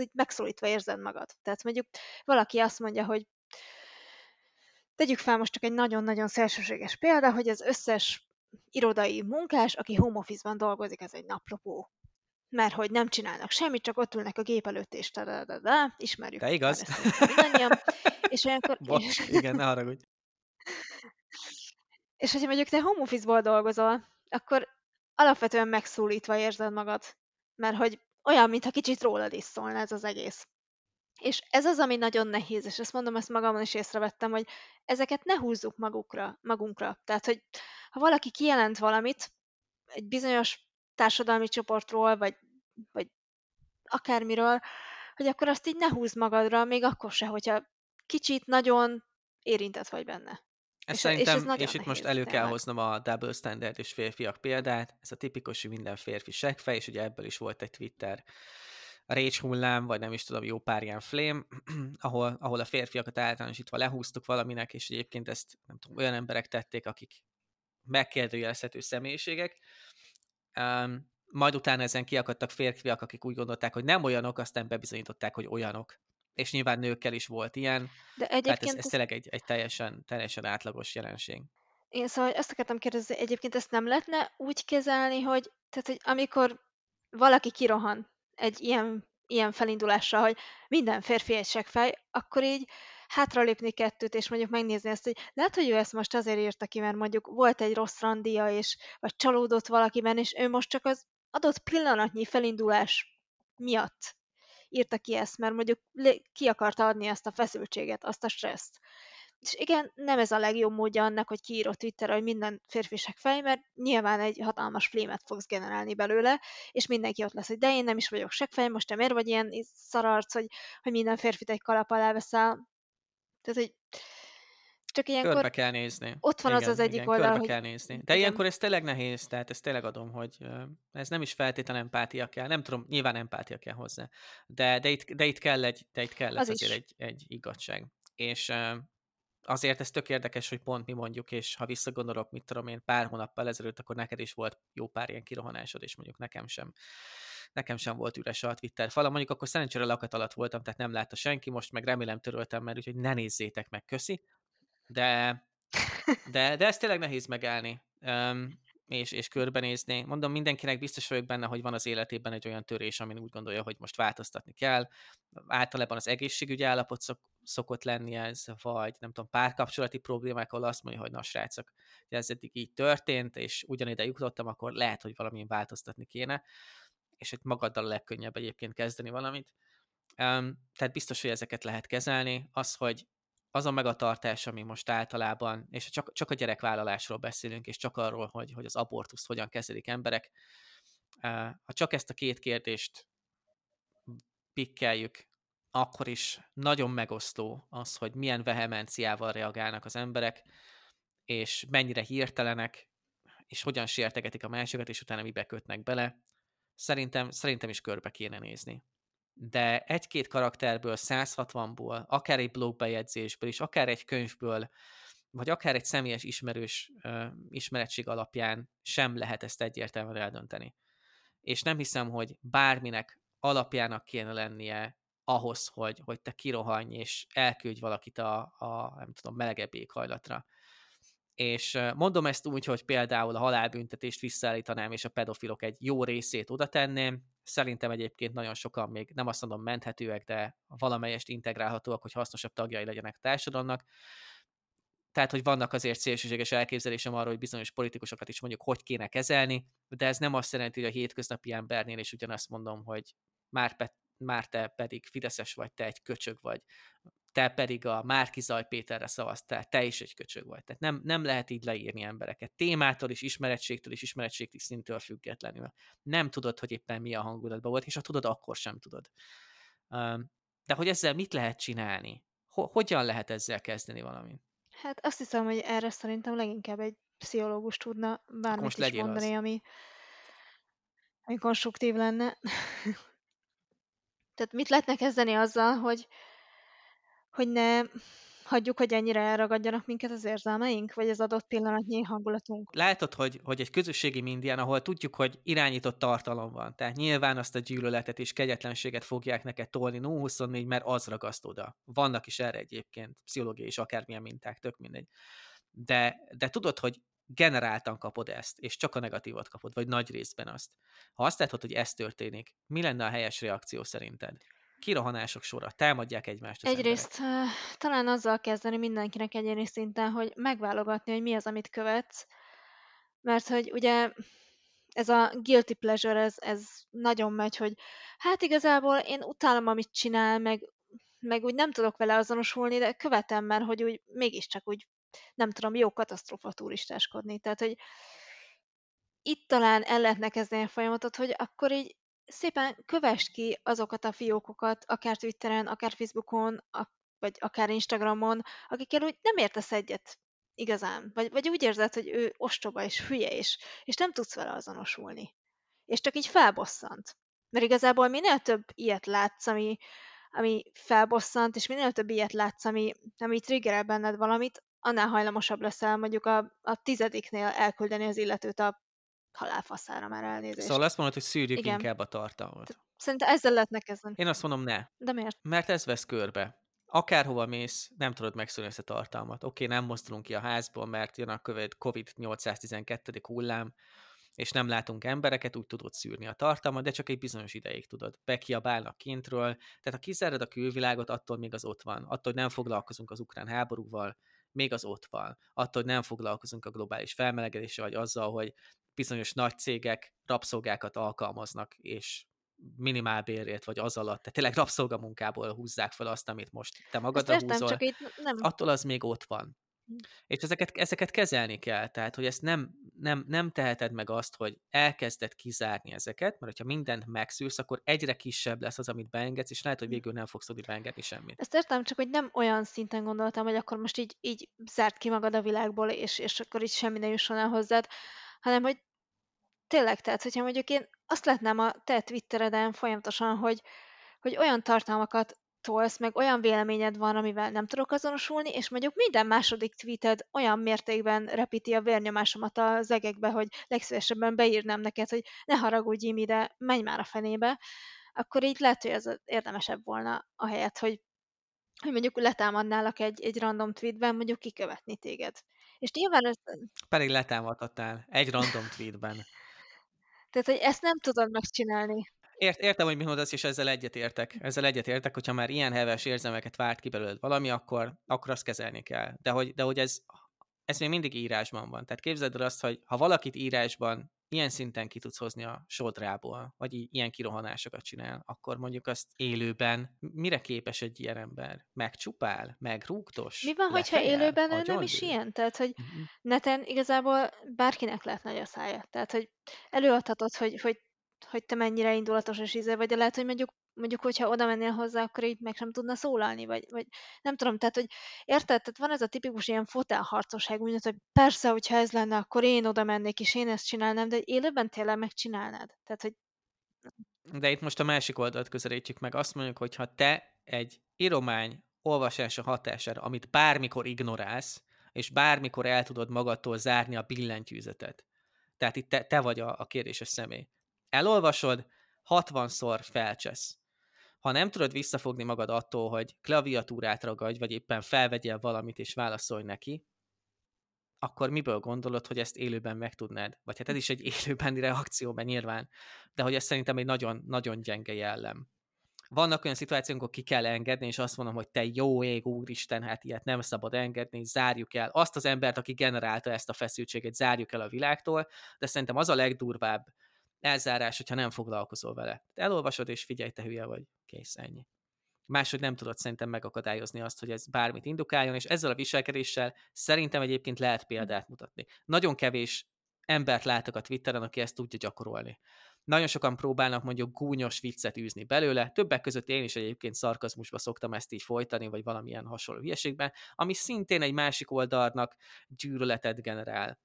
így megszólítva érzed magad. Tehát mondjuk valaki azt mondja, hogy tegyük fel most csak egy nagyon-nagyon szélsőséges példa, hogy az összes irodai munkás, aki home office-ban dolgozik, ez egy naplopó. Mert hogy nem csinálnak semmit, csak ott ülnek a gép előtt, és da, da, da, ismerjük. De igaz. És olyankor... Bocs, igen, ne haragudj. És hogyha mondjuk te home office-ból dolgozol, akkor alapvetően megszólítva érzed magad, mert hogy olyan, mintha kicsit rólad is szólna ez az egész. És ez az, ami nagyon nehéz, és ezt mondom, ezt magamon is észrevettem, hogy ezeket ne húzzuk magukra, magunkra. Tehát, hogy ha valaki kijelent valamit egy bizonyos társadalmi csoportról, vagy, vagy akármiről, hogy akkor azt így ne húzd magadra, még akkor se, hogyha kicsit, nagyon érintett vagy benne. Ez és, szerintem, és, és itt most elő kell hoznom a double standard és férfiak példát, ez a tipikus, hogy minden férfi seggfej, és ugye ebből is volt egy Twitter rage hullám, vagy nem is tudom, jó pár ilyen flame, ahol, ahol a férfiakat általánosítva lehúztuk valaminek, és egyébként ezt nem tudom, olyan emberek tették, akik megkérdőjelezhető személyiségek. Um, majd utána ezen kiakadtak férfiak, akik úgy gondolták, hogy nem olyanok, aztán bebizonyították, hogy olyanok. És nyilván nőkkel is volt ilyen. De egyébként tehát ez, ez, tényleg egy, egy teljesen, teljesen átlagos jelenség. Én szóval azt akartam kérdezni, egyébként ezt nem lehetne úgy kezelni, hogy, tehát, hogy amikor valaki kirohan egy ilyen, ilyen felindulással, hogy minden férfi egy fej, akkor így hátralépni kettőt, és mondjuk megnézni ezt, hogy lehet, hogy ő ezt most azért írta ki, mert mondjuk volt egy rossz randia, és, vagy csalódott valakiben, és ő most csak az adott pillanatnyi felindulás miatt írta ki ezt, mert mondjuk ki akarta adni ezt a feszültséget, azt a stresszt. És igen, nem ez a legjobb módja annak, hogy kiírod Twitterre, hogy minden férfisek fej, mert nyilván egy hatalmas flémet fogsz generálni belőle, és mindenki ott lesz, hogy de én nem is vagyok seggfej, most te miért vagy ilyen szararc, hogy, hogy minden férfit egy kalap alá veszel. Tehát, hogy csak ilyenkor körbe kell nézni. Ott van igen, az az egyik igen, oldal, körbe hogy... kell nézni. De igen. ilyenkor ez tényleg nehéz, tehát ezt tényleg adom, hogy ez nem is feltétlenül empátia kell. Nem tudom, nyilván empátia kell hozzá. De, de, itt, de itt kell egy, de itt kell az azért egy, egy igazság. És azért ez tök érdekes, hogy pont mi mondjuk, és ha visszagondolok, mit tudom én, pár hónappal ezelőtt, akkor neked is volt jó pár ilyen kirohanásod, és mondjuk nekem sem nekem sem volt üres a Twitter fala, mondjuk akkor szerencsére lakat alatt voltam, tehát nem látta senki, most meg remélem töröltem, mert úgyhogy ne nézzétek meg, köszi. De, de, de ez tényleg nehéz megállni. Um, és, és körbenézni. Mondom, mindenkinek biztos vagyok benne, hogy van az életében egy olyan törés, amin úgy gondolja, hogy most változtatni kell. Általában az egészségügyi állapot szok, szokott lenni ez, vagy nem tudom, párkapcsolati problémák, ahol azt mondja, hogy na srácok, ez eddig így történt, és ugyanide jutottam, akkor lehet, hogy valamin változtatni kéne, és itt magaddal a legkönnyebb egyébként kezdeni valamit. Um, tehát biztos, hogy ezeket lehet kezelni. Az, hogy az a megatartás, ami most általában, és csak, csak a gyerekvállalásról beszélünk, és csak arról, hogy, hogy az abortuszt hogyan kezelik emberek, ha csak ezt a két kérdést pikkeljük, akkor is nagyon megosztó az, hogy milyen vehemenciával reagálnak az emberek, és mennyire hirtelenek, és hogyan sértegetik a másikat, és utána mibe kötnek bele. Szerintem, szerintem is körbe kéne nézni de egy-két karakterből, 160-ból, akár egy blogbejegyzésből, és akár egy könyvből, vagy akár egy személyes ismerős uh, ismeretség alapján sem lehet ezt egyértelműen eldönteni. És nem hiszem, hogy bárminek alapjának kéne lennie ahhoz, hogy, hogy te kirohanj és elküldj valakit a, a nem tudom, melegebb éghajlatra. És mondom ezt úgy, hogy például a halálbüntetést visszaállítanám, és a pedofilok egy jó részét oda tenném, Szerintem egyébként nagyon sokan még nem azt mondom menthetőek, de valamelyest integrálhatóak, hogy hasznosabb tagjai legyenek a társadalomnak. Tehát, hogy vannak azért szélsőséges elképzelésem arról, hogy bizonyos politikusokat is mondjuk hogy kéne kezelni, de ez nem azt jelenti, hogy a hétköznapi embernél is ugyanazt mondom, hogy már, pe, már te pedig Fideszes vagy, te egy köcsög vagy, te pedig a Márkizaj Péterre szavaztál, te is egy köcsög vagy. Tehát nem, nem lehet így leírni embereket. Témától is, ismerettségtől is, ismerettségtől szintől függetlenül. Nem tudod, hogy éppen mi a hangulatban volt, és ha tudod, akkor sem tudod. De hogy ezzel mit lehet csinálni? Hogyan lehet ezzel kezdeni valamit? Hát azt hiszem, hogy erre szerintem leginkább egy pszichológus tudna bármit is mondani, az. ami, ami konstruktív lenne. Tehát mit lehetne kezdeni azzal, hogy, hogy ne hagyjuk, hogy ennyire elragadjanak minket az érzelmeink, vagy az adott pillanatnyi hangulatunk. Látod, hogy, hogy egy közösségi mindien, ahol tudjuk, hogy irányított tartalom van, tehát nyilván azt a gyűlöletet és kegyetlenséget fogják neked tolni no 24, mert az ragaszt oda. Vannak is erre egyébként pszichológiai és akármilyen minták, tök mindegy. De, de tudod, hogy generáltan kapod ezt, és csak a negatívat kapod, vagy nagy részben azt. Ha azt látod, hogy ez történik, mi lenne a helyes reakció szerinted? Kirohanások sora, támadják egymást. Egyrészt emberek. talán azzal kezdeni mindenkinek egyéni szinten, hogy megválogatni, hogy mi az, amit követsz, mert hogy ugye ez a guilty pleasure, ez, ez nagyon megy, hogy hát igazából én utálom, amit csinál, meg, meg úgy nem tudok vele azonosulni, de követem, mert hogy úgy mégiscsak úgy nem tudom, jó katasztrófa turistáskodni. Tehát, hogy itt talán el lehetne kezdeni a folyamatot, hogy akkor így szépen kövest ki azokat a fiókokat, akár Twitteren, akár Facebookon, vagy akár Instagramon, akikkel úgy nem értesz egyet igazán. Vagy, vagy úgy érzed, hogy ő ostoba és hülye, és, és nem tudsz vele azonosulni. És csak így felbosszant. Mert igazából minél több ilyet látsz, ami, ami felbosszant, és minél több ilyet látsz, ami, ami triggerel benned valamit, annál hajlamosabb leszel mondjuk a, a tizediknél elküldeni az illetőt a halálfaszára már elnézést. Szóval azt mondod, hogy szűrjük Igen. inkább a tartalmat. Szerintem ezzel lehetne kezdeni. Én azt mondom, ne. De miért? Mert ez vesz körbe. Akárhova mész, nem tudod megszűnni ezt a tartalmat. Oké, nem mozdulunk ki a házból, mert jön a COVID-812. hullám, és nem látunk embereket, úgy tudod szűrni a tartalmat, de csak egy bizonyos ideig tudod. Bekiabálnak kintről, tehát ha kizárod a külvilágot, attól még az ott van. Attól, hogy nem foglalkozunk az ukrán háborúval, még az ott van. Attól, hogy nem foglalkozunk a globális felmelegedéssel, vagy azzal, hogy bizonyos nagy cégek rabszolgákat alkalmaznak, és minimálbérért, vagy az alatt, tehát tényleg rabszolgamunkából húzzák fel azt, amit most te magadra értem, húzol, csak itt nem. attól az még ott van. Hm. És ezeket, ezeket kezelni kell, tehát, hogy ezt nem, nem, nem teheted meg azt, hogy elkezded kizárni ezeket, mert ha mindent megszűrsz, akkor egyre kisebb lesz az, amit beengedsz, és lehet, hogy hm. végül nem fogsz tudni beengedni semmit. Ezt értem, csak hogy nem olyan szinten gondoltam, hogy akkor most így, így zárt ki magad a világból, és, és akkor így semmi ne jusson el hozzád, hanem hogy tényleg, tehát hogyha mondjuk én azt látnám a te Twittereden folyamatosan, hogy, hogy olyan tartalmakat tolsz, meg olyan véleményed van, amivel nem tudok azonosulni, és mondjuk minden második tweeted olyan mértékben repíti a vérnyomásomat az egekbe, hogy legszívesebben beírnám neked, hogy ne haragudj ide, menj már a fenébe, akkor így lehet, hogy ez érdemesebb volna a helyet, hogy, hogy mondjuk letámadnálak egy, egy random tweetben, mondjuk kikövetni téged. És nyilván ez... Pedig letámadhatál egy random tweetben. Tehát, hogy ezt nem tudod megcsinálni. Ért, értem, hogy mit mondasz, és ezzel egyetértek. Ezzel egyetértek, hogyha már ilyen heves érzelmeket várt ki belőled valami, akkor, akkor azt kezelni kell. De hogy, de hogy ez, ez még mindig írásban van. Tehát képzeld el azt, hogy ha valakit írásban ilyen szinten ki tudsz hozni a sodrából, vagy ilyen kirohanásokat csinál, akkor mondjuk azt élőben mire képes egy ilyen ember? Megcsupál? Megrúgtos? Mi van, hogyha élőben ő nem is ilyen? Tehát, hogy uh-huh. neten igazából bárkinek lehet nagy a szája. Tehát, hogy előadhatod, hogy, hogy hogy te mennyire indulatos és íze vagy, de lehet, hogy mondjuk, mondjuk hogyha oda mennél hozzá, akkor így meg sem tudna szólalni, vagy, vagy nem tudom, tehát, hogy érted, tehát van ez a tipikus ilyen fotelharcosság, úgy, hogy persze, hogyha ez lenne, akkor én oda mennék, és én ezt csinálnám, de élőben tényleg megcsinálnád. Tehát, hogy de itt most a másik oldalt közelítjük meg. Azt mondjuk, hogy ha te egy íromány olvasása hatására, amit bármikor ignorálsz, és bármikor el tudod magadtól zárni a billentyűzetet. Tehát itt te, te vagy a, a kérdéses személy elolvasod, 60-szor felcsesz. Ha nem tudod visszafogni magad attól, hogy klaviatúrát ragadj, vagy éppen felvegyél valamit és válaszolj neki, akkor miből gondolod, hogy ezt élőben meg tudnád? Vagy hát ez is egy élőbeni reakció, mert nyilván, de hogy ez szerintem egy nagyon, nagyon gyenge jellem. Vannak olyan szituációk, amikor ki kell engedni, és azt mondom, hogy te jó ég, úristen, hát ilyet nem szabad engedni, zárjuk el. Azt az embert, aki generálta ezt a feszültséget, zárjuk el a világtól, de szerintem az a legdurvább, elzárás, hogyha nem foglalkozol vele. Elolvasod, és figyelj, te hülye vagy. Kész, ennyi. Máshogy nem tudod szerintem megakadályozni azt, hogy ez bármit indukáljon, és ezzel a viselkedéssel szerintem egyébként lehet példát mutatni. Nagyon kevés embert látok a Twitteren, aki ezt tudja gyakorolni. Nagyon sokan próbálnak mondjuk gúnyos viccet űzni belőle, többek között én is egyébként szarkazmusba szoktam ezt így folytani, vagy valamilyen hasonló hülyeségben, ami szintén egy másik oldalnak gyűlöletet generál.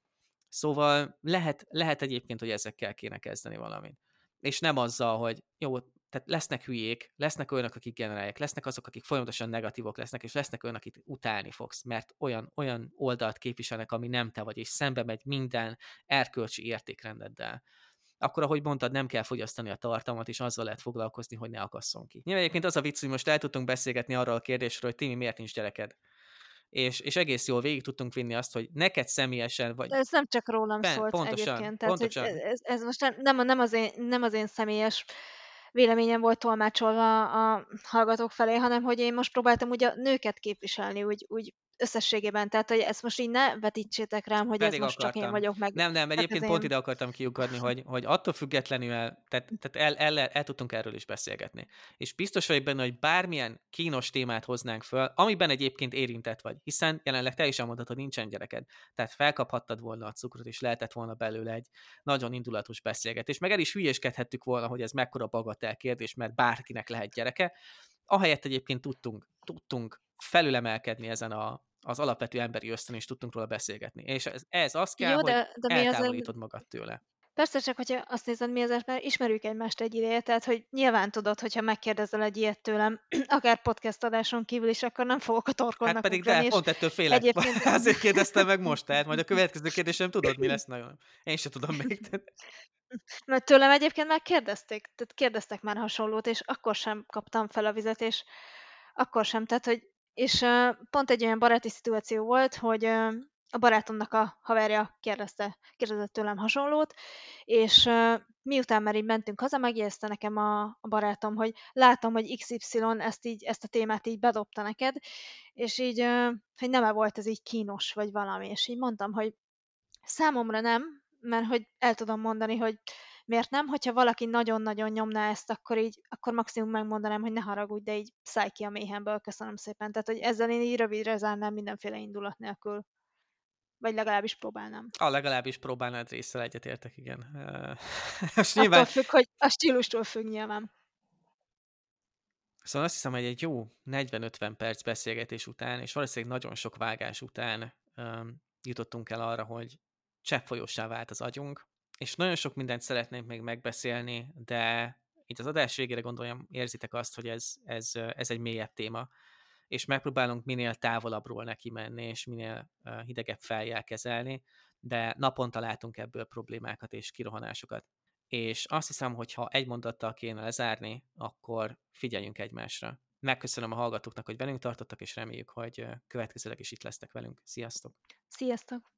Szóval lehet, lehet egyébként, hogy ezekkel kéne kezdeni valamit. És nem azzal, hogy jó, tehát lesznek hülyék, lesznek olyanok, akik generálják, lesznek azok, akik folyamatosan negatívok lesznek, és lesznek olyanok, akik utálni fogsz, mert olyan, olyan oldalt képviselnek, ami nem te vagy, és szembe megy minden erkölcsi értékrendeddel akkor, ahogy mondtad, nem kell fogyasztani a tartalmat, és azzal lehet foglalkozni, hogy ne akasszon ki. Nyilván egyébként az a vicc, hogy most el tudtunk beszélgetni arról a kérdésről, hogy Timi miért nincs gyereked és, és egész jól végig tudtunk vinni azt, hogy neked személyesen vagy... De ez nem csak rólam ben, szólt pontosan, egyébként. Tehát, pontosan. Hogy ez, ez most nem, nem, nem, az én, nem az én személyes véleményem volt tolmácsolva a hallgatók felé, hanem hogy én most próbáltam ugye a nőket képviselni úgy, úgy összességében, tehát hogy ezt most így ne vetítsétek rám, hogy ez Pedig most csak én akartam. vagyok, meg Nem, nem, csak egyébként az pont én... ide akartam kiukadni, hogy, hogy attól függetlenül, el, tehát, tehát el, el, el, el tudtunk erről is beszélgetni. És biztos vagyok benne, hogy bármilyen kínos témát hoznánk föl, amiben egyébként érintett vagy, hiszen jelenleg te is elmondtad, hogy nincsen gyereked. Tehát felkaphattad volna a cukrot, és lehetett volna belőle egy nagyon indulatos beszélgetés. Meg el is hülyéskedhettük volna, hogy ez mekkora bagatel kérdés, mert bárkinek lehet gyereke. Ahelyett egyébként tudtunk, tudtunk felülemelkedni ezen a, az alapvető emberi ösztön, és tudtunk róla beszélgetni. És ez, ez az kell, Jó, hogy de, de mi eltávolítod azért... magad tőle. Persze, csak hogyha azt nézed, mi azért, mert ismerjük egymást egy ideje, tehát hogy nyilván tudod, hogyha megkérdezel egy ilyet tőlem, akár podcast adáson kívül is, akkor nem fogok a torkodnak Hát pedig ugrani, de, pont ettől félek. egyébként... Azért kérdeztem meg most, tehát majd a következő kérdésem tudod, mi lesz nagyon. Én sem tudom még. Mert tőlem egyébként már kérdezték, tehát kérdeztek már hasonlót, és akkor sem kaptam fel a vizet, és akkor sem, tehát hogy és pont egy olyan baráti szituáció volt, hogy a barátomnak a haverja kérdezte, kérdezett tőlem hasonlót, és miután már így mentünk haza, megjegyezte nekem a, a barátom, hogy látom, hogy XY ezt, így, ezt a témát így bedobta neked, és így, hogy nem -e volt ez így kínos, vagy valami, és így mondtam, hogy számomra nem, mert hogy el tudom mondani, hogy miért nem, hogyha valaki nagyon-nagyon nyomná ezt, akkor így, akkor maximum megmondanám, hogy ne haragudj, de így szállj ki a méhemből, köszönöm szépen. Tehát, hogy ezzel én így rövidre zárnám mindenféle indulat nélkül. Vagy legalábbis próbálnám. A legalábbis próbálnád részsel egyetértek, igen. Most nyilván... Attól függ, hogy a stílustól függ nyilván. Szóval azt hiszem, hogy egy jó 40-50 perc beszélgetés után, és valószínűleg nagyon sok vágás után um, jutottunk el arra, hogy cseppfolyossá vált az agyunk, és nagyon sok mindent szeretnénk még megbeszélni, de itt az adás végére gondolom, érzitek azt, hogy ez, ez, ez egy mélyebb téma, és megpróbálunk minél távolabbról neki menni, és minél hidegebb feljel kezelni, de naponta látunk ebből problémákat és kirohanásokat. És azt hiszem, hogy ha egy mondattal kéne lezárni, akkor figyeljünk egymásra. Megköszönöm a hallgatóknak, hogy velünk tartottak, és reméljük, hogy következőleg is itt lesztek velünk. Sziasztok! Sziasztok!